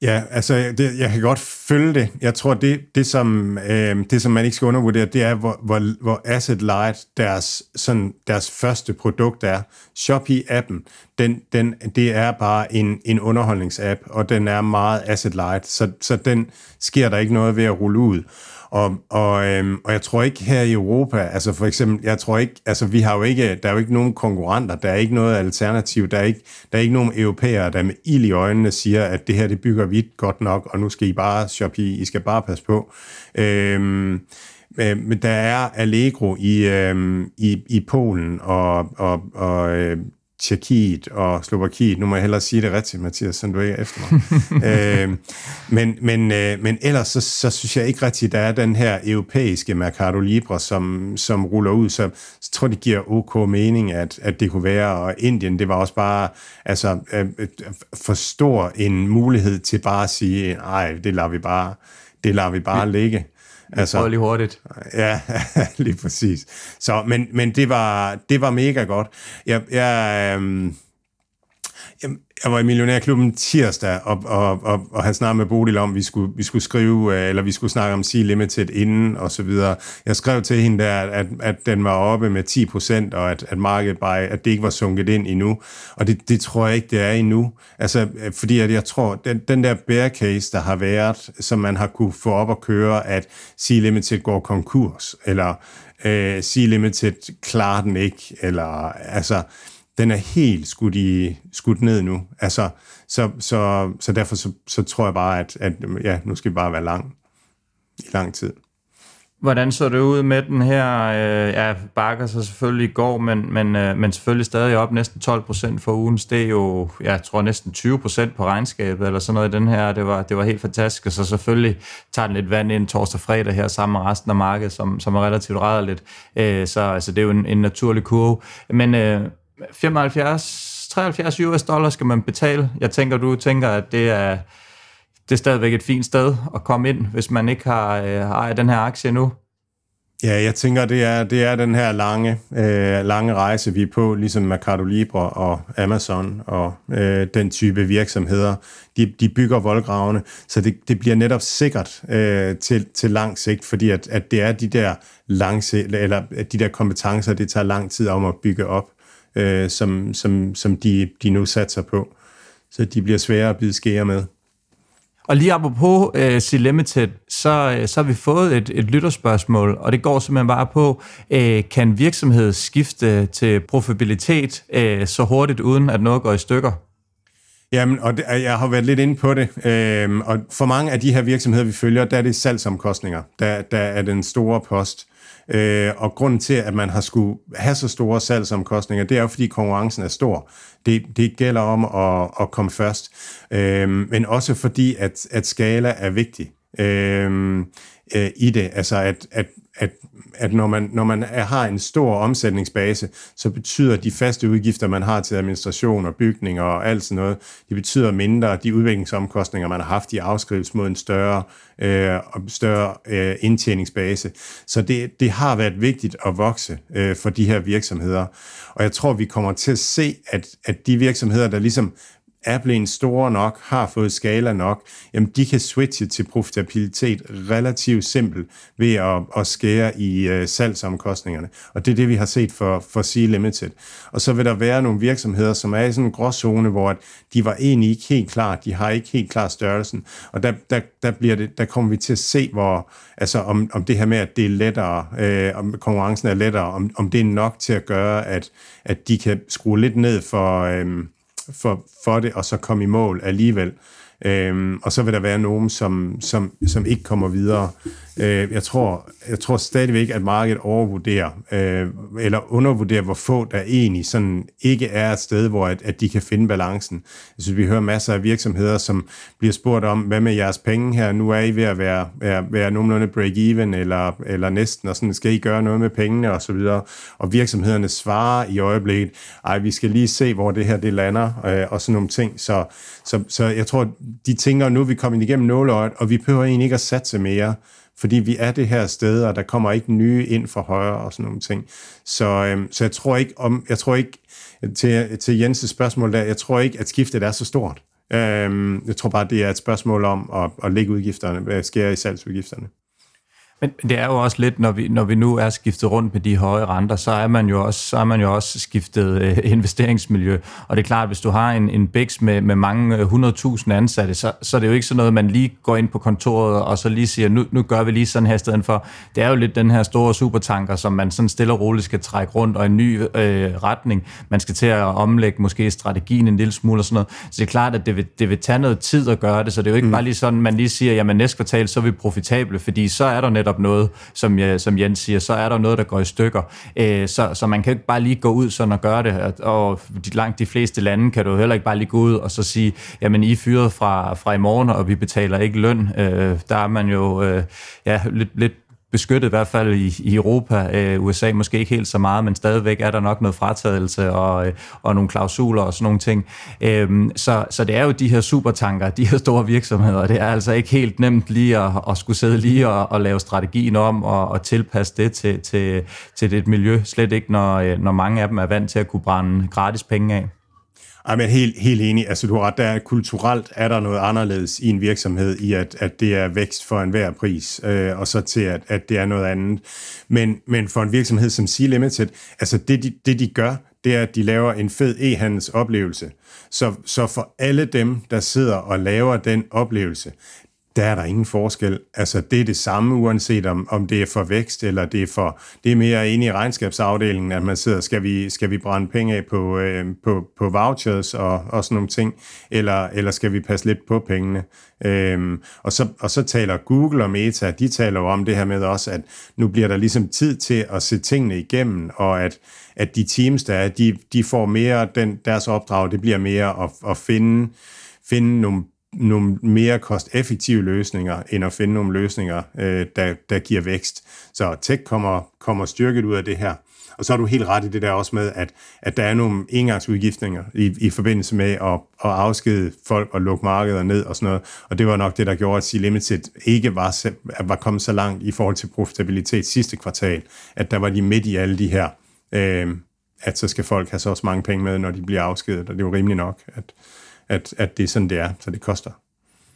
Ja, altså det, jeg kan godt følge det. Jeg tror, det, det, som, øh, det som man ikke skal undervurdere, det er, hvor, hvor, hvor asset light deres, sådan, deres første produkt er. Shopee-appen, den, den, det er bare en, en underholdningsapp, og den er meget asset light, så, så den sker der ikke noget ved at rulle ud. Og, og, øhm, og jeg tror ikke her i Europa, altså for eksempel, jeg tror ikke, altså vi har jo ikke, der er jo ikke nogen konkurrenter, der er ikke noget alternativ, der er ikke, der er ikke nogen europæere, der med ild i øjnene siger, at det her, det bygger vi godt nok, og nu skal I bare shoppe i, I skal bare passe på. Øhm, øh, men der er Allegro i, øhm, i, i Polen og, og, og øh, Tjekkiet og Slovakiet. Nu må jeg hellere sige det rigtigt, Mathias, så du ikke er efter mig. øh, men, men, øh, men ellers så, så synes jeg ikke rigtigt, der er den her europæiske Mercado Libre, som, som ruller ud. Så, så tror det giver ok mening, at, at det kunne være. Og Indien, det var også bare altså, øh, for stor en mulighed til bare at sige, nej, det lader vi bare, det lader vi bare ligge. Altså, lige hurtigt. Ja, lige præcis. Så, men, men det, var, det var mega godt. Jeg, jeg, øhm, jeg, var i Millionærklubben tirsdag, og, og, og, og han snakkede med Bodil om, at vi skulle, vi skulle skrive, øh, eller vi skulle snakke om Sea Limited inden, og så videre. Jeg skrev til hende der, at, at den var oppe med 10 procent, og at, at markedet bare, at det ikke var sunket ind endnu. Og det, det tror jeg ikke, det er endnu. Altså, øh, fordi at jeg tror, den, den der bear case, der har været, som man har kunne få op at køre, at Sea Limited går konkurs, eller øh, Sea Limited klarer den ikke, eller altså den er helt skudt, i, skudt ned nu. Altså, så, så, så derfor så, så tror jeg bare, at, at ja, nu skal vi bare være lang i lang tid. Hvordan så det ud med den her? Øh, ja, bakker sig selvfølgelig i går, men, men, øh, men selvfølgelig stadig op næsten 12 procent for ugen. Det er jo, jeg tror næsten 20 procent på regnskabet, eller sådan noget i den her. Det var, det var helt fantastisk, og så selvfølgelig tager den lidt vand ind torsdag og fredag her sammen med resten af markedet, som, som er relativt rædderligt. Øh, så altså, det er jo en, en naturlig kurve. Men øh, 75, 73 US dollar skal man betale. Jeg tænker, du tænker, at det er, det er stadigvæk et fint sted at komme ind, hvis man ikke har, øh, ejet den her aktie nu. Ja, jeg tænker, det er, det er den her lange, øh, lange rejse, vi er på, ligesom Mercado Libre og Amazon og øh, den type virksomheder. De, de bygger voldgravene, så det, det bliver netop sikkert øh, til, til lang sigt, fordi at, at det er de der, langse, eller de der kompetencer, det tager lang tid om at bygge op øh, som, som, som de, de nu satser på. Så de bliver svære at bide skære med. Og lige apropos uh, C-Limited, så, uh, så har vi fået et, et lytterspørgsmål, og det går simpelthen bare på, uh, kan virksomhed skifte til profitabilitet uh, så hurtigt, uden at noget går i stykker? Jamen, og det, jeg har været lidt inde på det, øhm, og for mange af de her virksomheder, vi følger, der er det salgsomkostninger, der, der er den store post. Øh, og grunden til, at man har skulle have så store salgsomkostninger, det er jo, fordi konkurrencen er stor. Det, det gælder om at, at komme først, øh, men også fordi, at, at skala er vigtig øh, øh, i det. Altså, at, at, at at når man, når man er, har en stor omsætningsbase, så betyder de faste udgifter, man har til administration og bygninger og alt sådan noget, de betyder mindre. De udviklingsomkostninger, man har haft, de afskrives mod en større, øh, større øh, indtjeningsbase. Så det, det har været vigtigt at vokse øh, for de her virksomheder. Og jeg tror, vi kommer til at se, at, at de virksomheder, der ligesom er blevet store nok, har fået skala nok, jamen de kan switche til profitabilitet relativt simpelt ved at, at skære i øh, salgsomkostningerne. Og det er det, vi har set for, for Sea Limited. Og så vil der være nogle virksomheder, som er i sådan en gråzone, hvor de var egentlig ikke helt klar, de har ikke helt klar størrelsen. Og der, der, der, bliver det, der kommer vi til at se, hvor, altså om, om det her med, at det er lettere, øh, om konkurrencen er lettere, om, om det er nok til at gøre, at, at de kan skrue lidt ned for... Øh, for, for det, og så komme i mål alligevel. Øhm, og så vil der være nogen, som, som, som ikke kommer videre. Øh, jeg, tror, jeg tror stadigvæk, at markedet overvurderer, øh, eller undervurderer, hvor få der egentlig sådan ikke er et sted, hvor at, at de kan finde balancen. Jeg synes, vi hører masser af virksomheder, som bliver spurgt om, hvad med jeres penge her? Nu er I ved at være, være, være nogenlunde break-even, eller, eller næsten, og sådan, skal I gøre noget med pengene, og så videre. Og virksomhederne svarer i øjeblikket, ej, vi skal lige se, hvor det her det lander, øh, og sådan nogle ting. Så, så, så jeg tror, de tænker, nu er vi kommet igennem nåløjet, og vi behøver egentlig ikke at satse mere fordi vi er det her sted, og der kommer ikke nye ind for højre og sådan nogle ting. Så, øhm, så jeg tror ikke, om, jeg tror ikke til, til Jens' spørgsmål der, jeg tror ikke, at skiftet er så stort. Øhm, jeg tror bare, det er et spørgsmål om at, at lægge udgifterne, skære i salgsudgifterne. Men det er jo også lidt, når vi, når vi nu er skiftet rundt med de høje renter, så er man jo også, så er man jo også skiftet øh, investeringsmiljø. Og det er klart, at hvis du har en, en BIX med, med mange 100.000 øh, ansatte, så, så er det jo ikke sådan noget, man lige går ind på kontoret og så lige siger, nu, nu gør vi lige sådan her i stedet for. Det er jo lidt den her store supertanker, som man sådan stille og roligt skal trække rundt og en ny øh, retning. Man skal til at omlægge måske strategien en lille smule og sådan noget. Så det er klart, at det vil, det vil tage noget tid at gøre det, så det er jo ikke mm. bare lige sådan, man lige siger, jamen næste kvartal, så er vi profitable, fordi så er der netop netop noget, som, som Jens siger, så er der noget, der går i stykker. Øh, så, så man kan ikke bare lige gå ud sådan og gøre det, og de, langt de fleste lande kan du heller ikke bare lige gå ud og så sige, jamen I er fyret fra, fra i morgen, og vi betaler ikke løn. Øh, der er man jo øh, ja, lidt, lidt beskyttet, i hvert fald i, i Europa. Øh, USA måske ikke helt så meget, men stadigvæk er der nok noget fratagelse og, øh, og nogle klausuler og sådan nogle ting. Øh, så, så det er jo de her supertanker, de her store virksomheder. Det er altså ikke helt nemt lige at, at skulle sidde lige og, og lave strategien om og, og tilpasse det til, til, til det miljø. Slet ikke, når, øh, når mange af dem er vant til at kunne brænde gratis penge af. Ej, men helt, helt enig. Altså, du har ret, der er, kulturelt er der noget anderledes i en virksomhed, i at, at det er vækst for enhver pris, øh, og så til, at, at det er noget andet. Men, men for en virksomhed som Sea Limited, altså det de, det de gør, det er, at de laver en fed e-handelsoplevelse. Så, så for alle dem, der sidder og laver den oplevelse, der er der ingen forskel. Altså, det er det samme, uanset om, om det er for vækst, eller det er for... Det er mere inde i regnskabsafdelingen, at man sidder, skal vi, skal vi brænde penge af på, øh, på, på vouchers og, og sådan nogle ting, eller, eller skal vi passe lidt på pengene? Øhm, og, så, og så taler Google og Meta, de taler jo om det her med også, at nu bliver der ligesom tid til at se tingene igennem, og at, at de teams, der er, de, de får mere, den, deres opdrag, det bliver mere at, at finde, finde nogle nogle mere kosteffektive løsninger, end at finde nogle løsninger, øh, der, der giver vækst. Så tech kommer, kommer styrket ud af det her. Og så er du helt ret i det der også med, at, at der er nogle engangsudgiftninger i, i forbindelse med at, at afskede folk og lukke markeder ned og sådan noget. Og det var nok det, der gjorde, at C-Limited ikke var, var kommet så langt i forhold til profitabilitet sidste kvartal, at der var de midt i alle de her, øh, at så skal folk have så også mange penge med, når de bliver afskedet, og det er jo rimeligt nok, at, at, at det er sådan, det er, så det koster.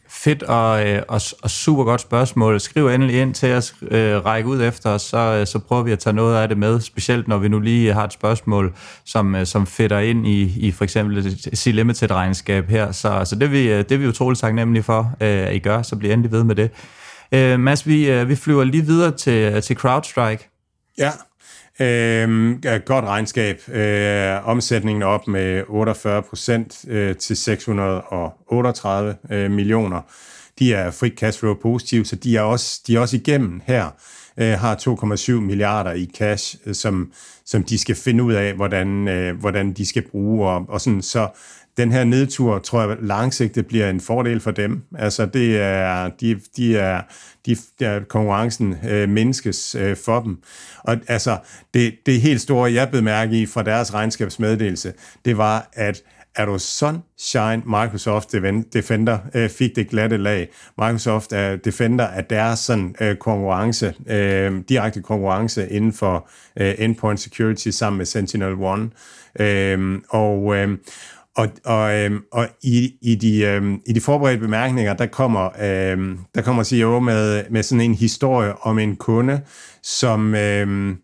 Fedt og, øh, og, og super godt spørgsmål. Skriv endelig ind til os, øh, række ud efter os, så, øh, så prøver vi at tage noget af det med, specielt når vi nu lige har et spørgsmål, som, øh, som fedter ind i, i for eksempel et C-Limited-regnskab her. Så, så det, vi, det er vi utroligt taknemmelige for, øh, at I gør, så bliv endelig ved med det. Øh, Mads, vi, vi flyver lige videre til, til CrowdStrike. Ja, øh, godt regnskab. Øh, omsætningen er op med 48 procent øh, til 638 øh, millioner. De er free cash flow positive, så de er også, de er også igennem her. Øh, har 2,7 milliarder i cash, øh, som, som de skal finde ud af, hvordan, øh, hvordan de skal bruge. Og, og sådan, så den her nedtur, tror jeg, langsigtet bliver en fordel for dem. Altså, det er, de, de er, de, der konkurrencen øh, menneskes øh, for dem. Og altså, det, det helt store, jeg blev mærke i fra deres regnskabsmeddelelse, det var, at er du Sunshine Microsoft Defender øh, fik det glatte lag. Microsoft er Defender er deres sådan, øh, konkurrence, øh, direkte konkurrence inden for øh, endpoint security sammen med Sentinel-1. Øh, og, øh, og, og, øhm, og i, i, de, øhm, i de forberedte bemærkninger, der kommer, øhm, der kommer CEO med, med sådan en historie om en kunde, som, øhm,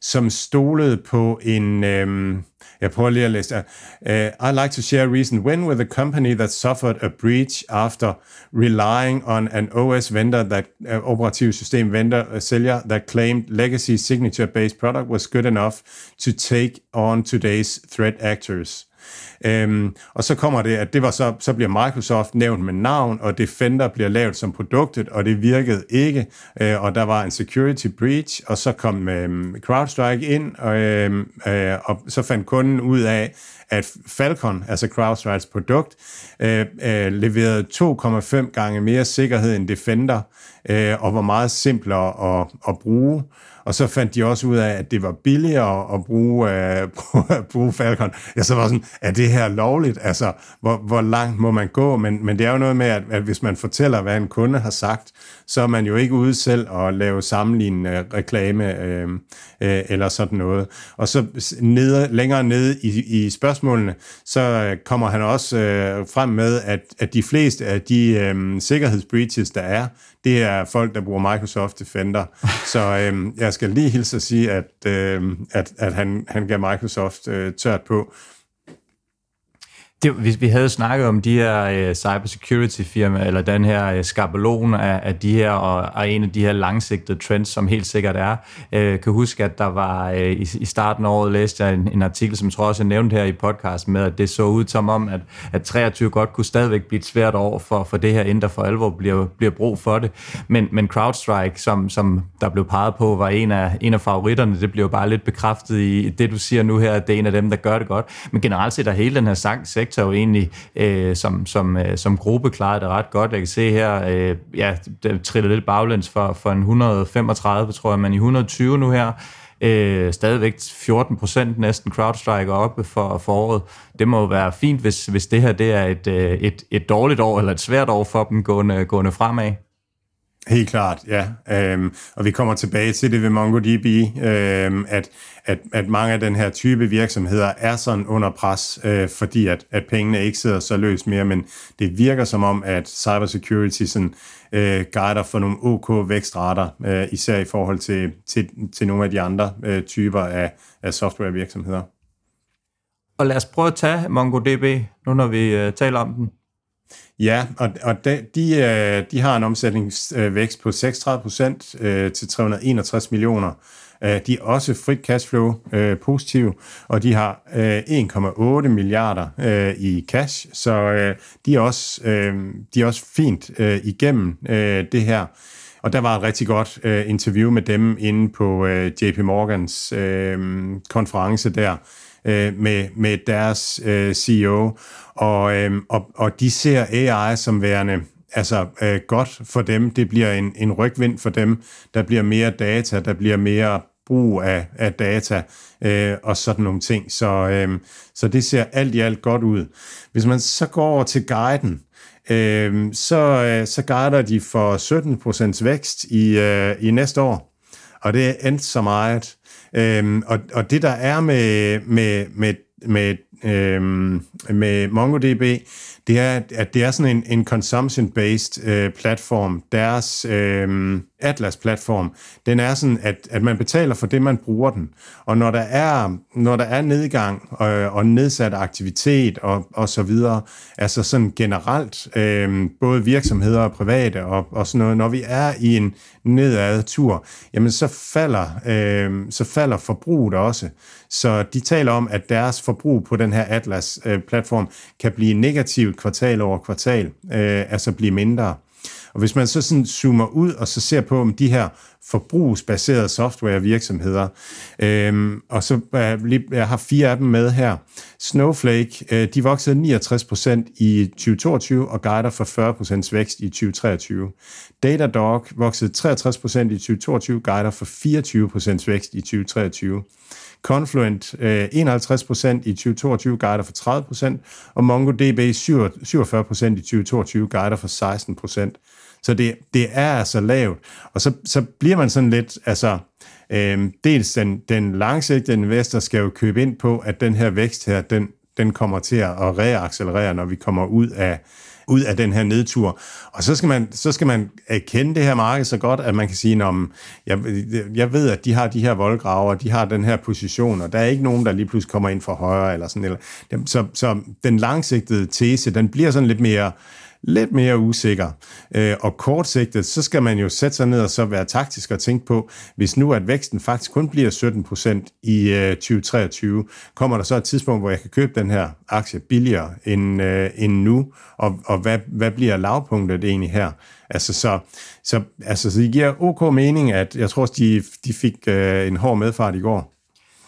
som stolede på en... Øhm, jeg prøver lige at læse det. Uh, øh, I'd like to share a reason when with a company that suffered a breach after relying on an OS vendor that øh, uh, operativ system vendor uh, sælger that claimed legacy signature-based product was good enough to take on today's threat actors. Øhm, og så kommer det, at det var så, så bliver Microsoft nævnt med navn, og Defender bliver lavet som produktet, og det virkede ikke, øh, og der var en security breach, og så kom øh, CrowdStrike ind, og, øh, øh, og så fandt kunden ud af, at Falcon, altså CrowdStrikes produkt, øh, øh, leverede 2,5 gange mere sikkerhed end Defender, øh, og var meget simplere at, at bruge. Og så fandt de også ud af, at det var billigere at bruge, øh, bruge Falcon. Jeg så var sådan, er det her lovligt? Altså, hvor, hvor langt må man gå? Men, men det er jo noget med, at, at hvis man fortæller, hvad en kunde har sagt, så er man jo ikke ude selv og lave sammenlignende reklame øh, øh, eller sådan noget. Og så nede, længere nede i, i spørgsmålene, så øh, kommer han også øh, frem med, at, at de fleste af de øh, sikkerhedsbreaches, der er, det er folk, der bruger Microsoft Defender. Så øh, jeg skal lige hilse at sige, at, øh, at, at han, han gav Microsoft øh, tørt på. Det, hvis vi havde snakket om de her uh, cybersecurity firmaer, eller den her uh, skabelon af, af de her, og, og en af de her langsigtede trends, som helt sikkert er. Uh, kan huske, at der var uh, i, i starten af året, læste jeg en, en artikel, som jeg tror også jeg nævnt her i podcasten, med at det så ud som om, at, at 23 godt kunne stadigvæk blive et svært år for, for det her, inden der for alvor bliver, bliver brug for det. Men, men CrowdStrike, som, som der blev peget på, var en af, en af favoritterne. Det bliver bare lidt bekræftet i det, du siger nu her, at det er en af dem, der gør det godt. Men generelt set er hele den her sang sektor jo egentlig øh, som, som, øh, som gruppe klaret det ret godt. Jeg kan se her, øh, ja, det triller lidt baglæns for, for en 135, tror jeg, men i 120 nu her, øh, stadigvæk 14 procent næsten CrowdStrike oppe for, for året. Det må jo være fint, hvis, hvis det her det er et, øh, et, et dårligt år, eller et svært år for dem gående, gående fremad. Helt klart, ja. Øhm, og vi kommer tilbage til det ved MongoDB, øhm, at, at, at mange af den her type virksomheder er sådan under pres, øh, fordi at, at pengene ikke sidder så løst mere, men det virker som om, at cybersecurity sådan, øh, guider for nogle OK vækstrater, øh, især i forhold til, til, til nogle af de andre øh, typer af, af softwarevirksomheder. Og lad os prøve at tage MongoDB, nu når vi øh, taler om den. Ja, og, og de, de, de har en omsætningsvækst på 36 procent øh, til 361 millioner. Øh, de er også frit cashflow positive, og de har 1,8 milliarder i cash, så de er også, de er også fint igennem det her. Og der var et rigtig godt interview med dem inde på JP Morgans konference der, med, med deres CEO, og, øh, og, og de ser AI som værende altså øh, godt for dem. Det bliver en, en rygvind for dem. Der bliver mere data, der bliver mere brug af, af data øh, og sådan nogle ting. Så, øh, så det ser alt i alt godt ud. Hvis man så går over til guiden, øh, så, øh, så guider de for 17% vækst i, øh, i næste år. Og det er endt så meget. Øh, og, og det der er med, med, med med, øh, med MongoDB, det er, at det er sådan en, en consumption-based øh, platform. Deres øh, Atlas-platform, den er sådan, at, at man betaler for det, man bruger den. Og når der er, når der er nedgang og, og nedsat aktivitet og, og så videre, altså sådan generelt, øh, både virksomheder og private og, og sådan noget, når vi er i en nedad tur, jamen så falder, øh, så falder forbruget også. Så de taler om, at deres forbrug på den her Atlas-platform øh, kan blive negativt kvartal over kvartal, øh, altså blive mindre. Og hvis man så sådan zoomer ud og så ser på om de her forbrugsbaserede softwarevirksomheder, øhm, og så øh, lige jeg har fire af dem med her. Snowflake, øh, de voksede 69% i 2022 og guider for 40% vækst i 2023. Datadog voksede 63% i 2022, guider for 24% vækst i 2023. Confluent øh, 51% i 2022, guider for 30%, og MongoDB 47% i 2022, guider for 16%. Så det, det er altså lavt. Og så, så bliver man sådan lidt, altså, øh, dels den, den langsigtede investor skal jo købe ind på, at den her vækst her, den, den kommer til at reaccelerere, når vi kommer ud af, ud af den her nedtur. Og så skal man, så skal man kende det her marked så godt, at man kan sige, om jeg, jeg ved, at de har de her voldgraver, de har den her position, og der er ikke nogen, der lige pludselig kommer ind fra højre, eller sådan, eller, så, så den langsigtede tese, den bliver sådan lidt mere, lidt mere usikker. Øh, og kortsigtet, så skal man jo sætte sig ned og så være taktisk og tænke på, hvis nu at væksten faktisk kun bliver 17 procent i øh, 2023, kommer der så et tidspunkt, hvor jeg kan købe den her aktie billigere end, øh, end nu, og, og hvad, hvad bliver lavpunktet egentlig her? Altså, så, så, altså, så det giver ok mening, at jeg tror, de, de fik øh, en hård medfart i går.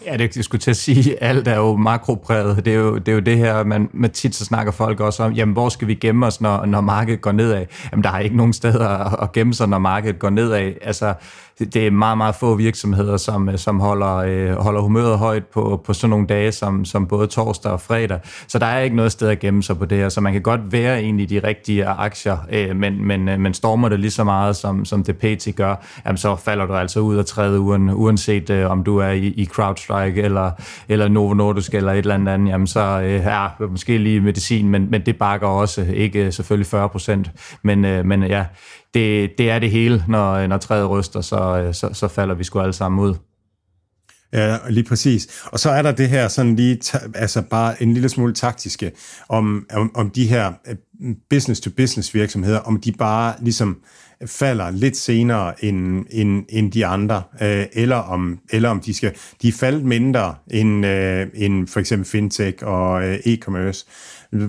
Ja, det jeg skulle til at sige, alt er jo makropræget. Det er jo det, er jo det her, man man tit så snakker folk også om, jamen hvor skal vi gemme os, når, når markedet går nedad? Jamen der er ikke nogen steder at gemme sig, når markedet går nedad. Altså, det er meget, meget få virksomheder, som, øh, som holder, øh, holder humøret højt på, på sådan nogle dage, som, som både torsdag og fredag. Så der er ikke noget sted at gemme sig på det her, så man kan godt være egentlig de rigtige aktier, øh, men, men, øh, men stormer det lige så meget, som, som det PT gør, jamen, så falder du altså ud af tredje uden, uanset øh, om du er i, i CrowdStrike eller, eller Novo Nordisk eller et eller andet, jamen så øh, er måske lige medicin, men, men det bakker også, ikke øh, selvfølgelig 40 procent, men, øh, men ja, det, det er det hele, når, når træet ryster, så, så, så falder vi sgu alle sammen ud. Ja, lige præcis. Og så er der det her sådan lige, altså bare en lille smule taktiske, om, om, om de her øh, business-to-business virksomheder, om de bare ligesom falder lidt senere end, end, end de andre, øh, eller, om, eller om de skal, de er faldet mindre end, øh, end for eksempel fintech og øh, e-commerce.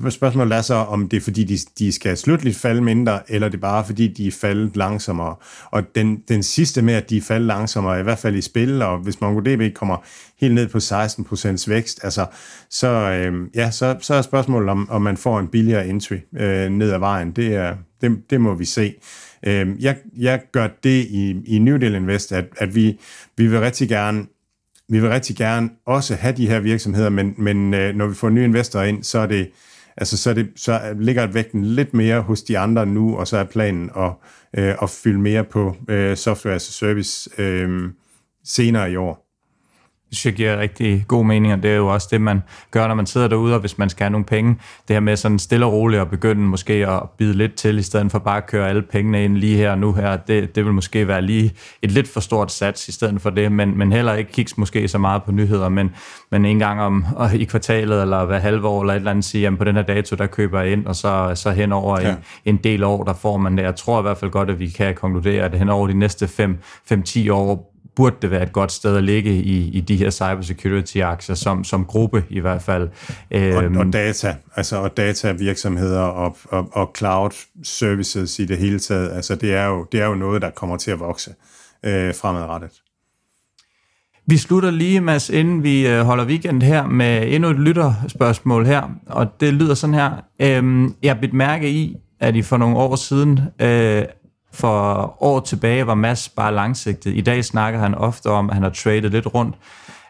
Spørgsmålet er så, om det er fordi, de, de skal slutligt falde mindre, eller det er bare fordi, de er faldet langsommere. Og den, den sidste med, at de er faldet langsommere, i hvert fald i spil, og hvis MongoDB kommer helt ned på 16% vækst, altså, så, øh, ja, så, så er spørgsmålet, om, om man får en billigere entry øh, ned ad vejen. Det, er, det, det må vi se. Øh, jeg, jeg gør det i, i New Deal Invest, at, at vi, vi vil rigtig gerne vi vil rigtig gerne også have de her virksomheder, men, men øh, når vi får nye investorer ind, så er det, altså, så, er det, så ligger vægten lidt mere hos de andre nu, og så er planen at, øh, at fylde mere på øh, software as a service øh, senere i år. Det synes jeg giver rigtig god mening, og det er jo også det, man gør, når man sidder derude, og hvis man skal have nogle penge. Det her med sådan stille og roligt at begynde måske at bide lidt til, i stedet for bare at køre alle pengene ind lige her og nu her. Det, det vil måske være lige et lidt for stort sats i stedet for det, men, men heller ikke kigge måske så meget på nyheder, men, men en gang om og i kvartalet eller hver halve år eller et eller andet sige, jamen på den her dato, der køber jeg ind, og så, så hen over ja. en, en del år, der får man det. Jeg tror i hvert fald godt, at vi kan konkludere, at hen over de næste 5-10 år burde det være et godt sted at ligge i, i de her cybersecurity-aktier, som, som gruppe i hvert fald. Og, og øhm, data, altså og data-virksomheder og, og, og cloud services i det hele taget, altså det er jo, det er jo noget, der kommer til at vokse øh, fremadrettet. Vi slutter lige, Mads, inden vi øh, holder weekend her, med endnu et lytterspørgsmål her, og det lyder sådan her. Øhm, jeg har mærke i, at I for nogle år siden øh, for år tilbage var Mads bare langsigtet. I dag snakker han ofte om, at han har tradet lidt rundt.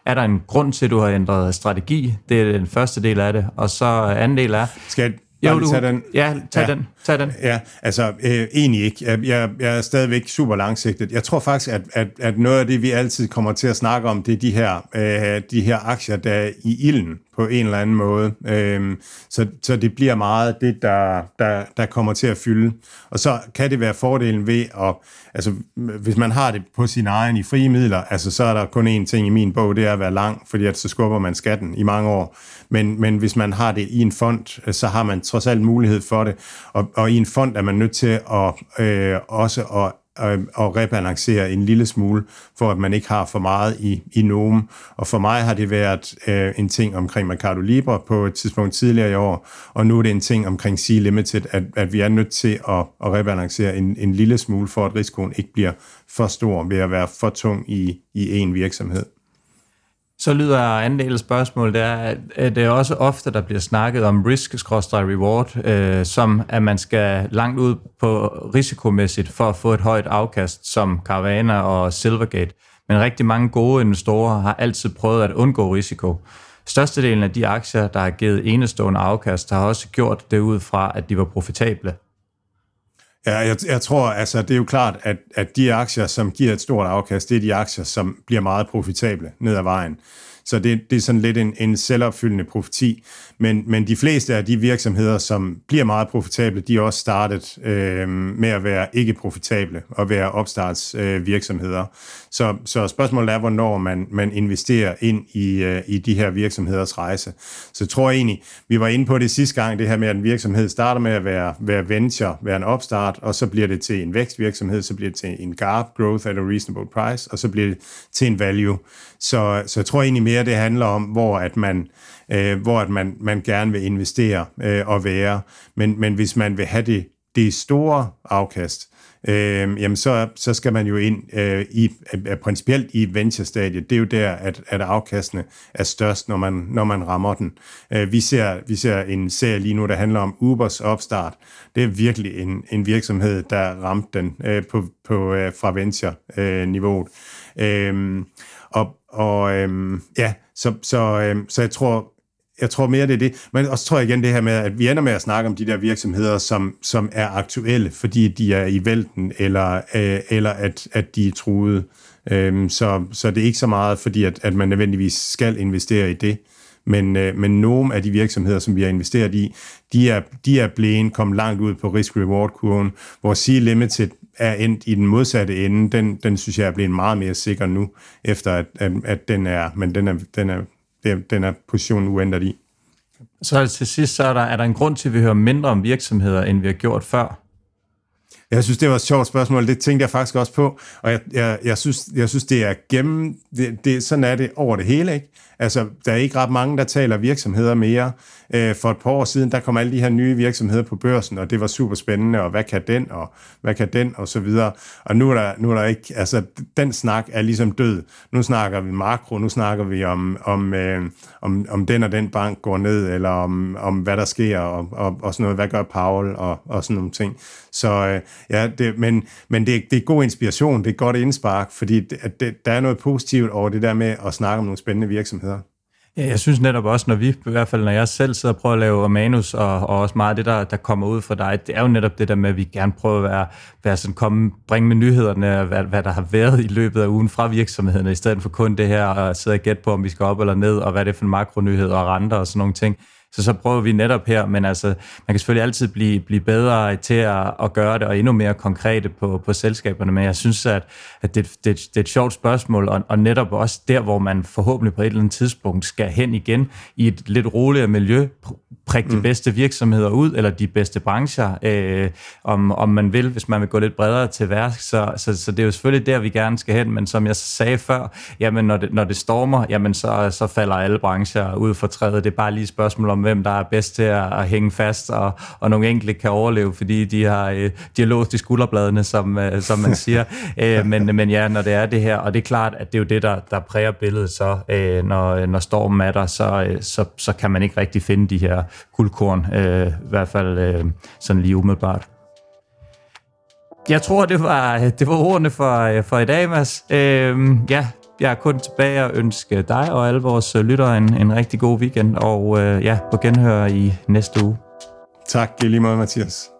Er der en grund til, at du har ændret strategi? Det er den første del af det. Og så anden del er... Skal jeg jo, du, den? Ja, tag ja. den. Tag den. Ja, altså øh, egentlig ikke. Jeg, jeg, jeg er stadigvæk super langsigtet. Jeg tror faktisk, at, at, at noget af det, vi altid kommer til at snakke om, det er de her, øh, de her aktier, der er i ilden på en eller anden måde. Øh, så, så det bliver meget det, der, der, der kommer til at fylde. Og så kan det være fordelen ved at, altså hvis man har det på sin egen i frie midler, altså så er der kun én ting i min bog, det er at være lang, fordi at så skubber man skatten i mange år. Men, men hvis man har det i en fond, øh, så har man trods alt mulighed for det. Og, og i en fond er man nødt til at øh, også at øh, at rebalancere en lille smule, for at man ikke har for meget i, i nogen. Og for mig har det været øh, en ting omkring Mercado Libre på et tidspunkt tidligere i år, og nu er det en ting omkring Sea Limited, at, at vi er nødt til at, at rebalancere en, en lille smule, for at risikoen ikke bliver for stor ved at være for tung i, i en virksomhed. Så lyder anden del af spørgsmålet, det er, at det er også ofte, der bliver snakket om risk-reward, øh, som at man skal langt ud på risikomæssigt for at få et højt afkast, som Caravana og Silvergate. Men rigtig mange gode investorer har altid prøvet at undgå risiko. Størstedelen af de aktier, der har givet enestående afkast, har også gjort det ud fra, at de var profitable. Ja, jeg, jeg tror, altså det er jo klart, at, at de aktier, som giver et stort afkast, det er de aktier, som bliver meget profitable ned ad vejen. Så det, det er sådan lidt en, en selvopfyldende profeti. Men, men de fleste af de virksomheder, som bliver meget profitable, de er også startet øh, med at være ikke profitable og være opstartsvirksomheder. Øh, så, så spørgsmålet er, hvornår man, man investerer ind i, øh, i de her virksomheders rejse. Så jeg tror egentlig, vi var inde på det sidste gang, det her med, at en virksomhed starter med at være, være venture, være en opstart, og så bliver det til en vækstvirksomhed, så bliver det til en GARP, Growth at a Reasonable Price, og så bliver det til en value. Så, så jeg tror egentlig mere, det handler om, hvor at man, øh, hvor at man, man gerne vil investere øh, og være. Men, men hvis man vil have det, det store afkast, øh, jamen så, så skal man jo ind øh, i, øh, principielt i venture-stadiet. Det er jo der, at, at afkastene er størst, når man, når man rammer den. Øh, vi, ser, vi ser en serie lige nu, der handler om Ubers opstart. Det er virkelig en, en virksomhed, der ramte den øh, på, på, øh, fra venture-niveauet. Øh, øh, og og øh, ja, så, så, øh, så jeg tror, jeg tror mere, det er det. Men også tror jeg igen det her med, at vi ender med at snakke om de der virksomheder, som, som er aktuelle, fordi de er i vælten, eller, øh, eller at, at de er truet. Øhm, så, så det er ikke så meget, fordi at, at man nødvendigvis skal investere i det. Men, øh, men nogle af de virksomheder, som vi har investeret i, de er, de er blevet kommet langt ud på risk-reward-kurven, hvor C-Limited er endt i den modsatte ende, den, den synes jeg er blevet meget mere sikker nu, efter at, at, at den er, men den er, den er, den er positionen uændret i. Så til sidst, så er der, er der en grund til, at vi hører mindre om virksomheder, end vi har gjort før? Jeg synes, det var et sjovt spørgsmål. Det tænkte jeg faktisk også på. Og jeg, jeg, jeg, synes, jeg synes, det er gennem... Det, det, sådan er det over det hele, ikke? Altså, der er ikke ret mange, der taler virksomheder mere. Øh, for et par år siden, der kom alle de her nye virksomheder på børsen, og det var super spændende, og hvad kan den, og hvad kan den, og så videre. Og nu er der, nu er der ikke, altså den snak er ligesom død. Nu snakker vi makro, nu snakker vi om, om, øh, om, om den og den bank går ned, eller om, om hvad der sker, og, og, og sådan noget, hvad gør Paul, og, og sådan nogle ting. Så øh, ja, det, men, men det, det er god inspiration, det er godt indspark, fordi det, det, der er noget positivt over det der med at snakke om nogle spændende virksomheder. Ja, jeg synes netop også, når vi, i hvert fald når jeg selv sidder og prøver at lave manus, og, og også meget af det, der, der kommer ud fra dig, det er jo netop det der med, at vi gerne prøver at være, være sådan, komme, bringe med nyhederne, hvad, hvad der har været i løbet af ugen fra virksomhederne, i stedet for kun det her at sidde og gætte på, om vi skal op eller ned, og hvad det er for en makronyhed og renter og sådan nogle ting. Så så prøver vi netop her, men altså, man kan selvfølgelig altid blive, blive bedre til at, at gøre det, og endnu mere konkrete på, på selskaberne, men jeg synes, at, at det, det, det er et sjovt spørgsmål, og, og netop også der, hvor man forhåbentlig på et eller andet tidspunkt skal hen igen i et lidt roligere miljø, prikke de mm. bedste virksomheder ud, eller de bedste brancher, øh, om, om man vil, hvis man vil gå lidt bredere til værk. Så, så, så det er jo selvfølgelig der, vi gerne skal hen, men som jeg sagde før, jamen når det, når det stormer, jamen så, så falder alle brancher ud for træet. Det er bare lige et spørgsmål om, hvem der er bedst til at, at hænge fast, og, og nogle enkelte kan overleve, fordi de har, øh, de har låst i skulderbladene, som, øh, som man siger. øh, men, men ja, når det er det her, og det er klart, at det er jo det, der, der præger billedet så, øh, når, når stormen er der, så, øh, så, så kan man ikke rigtig finde de her guldkorn, øh, i hvert fald øh, sådan lige umiddelbart. Jeg tror, det var, det var ordene for, øh, for i dag, Mads. Øh, ja, jeg er kun tilbage og ønske dig og alle vores øh, lyttere en, en rigtig god weekend, og øh, ja, på genhør i næste uge. Tak, lige måde, Mathias.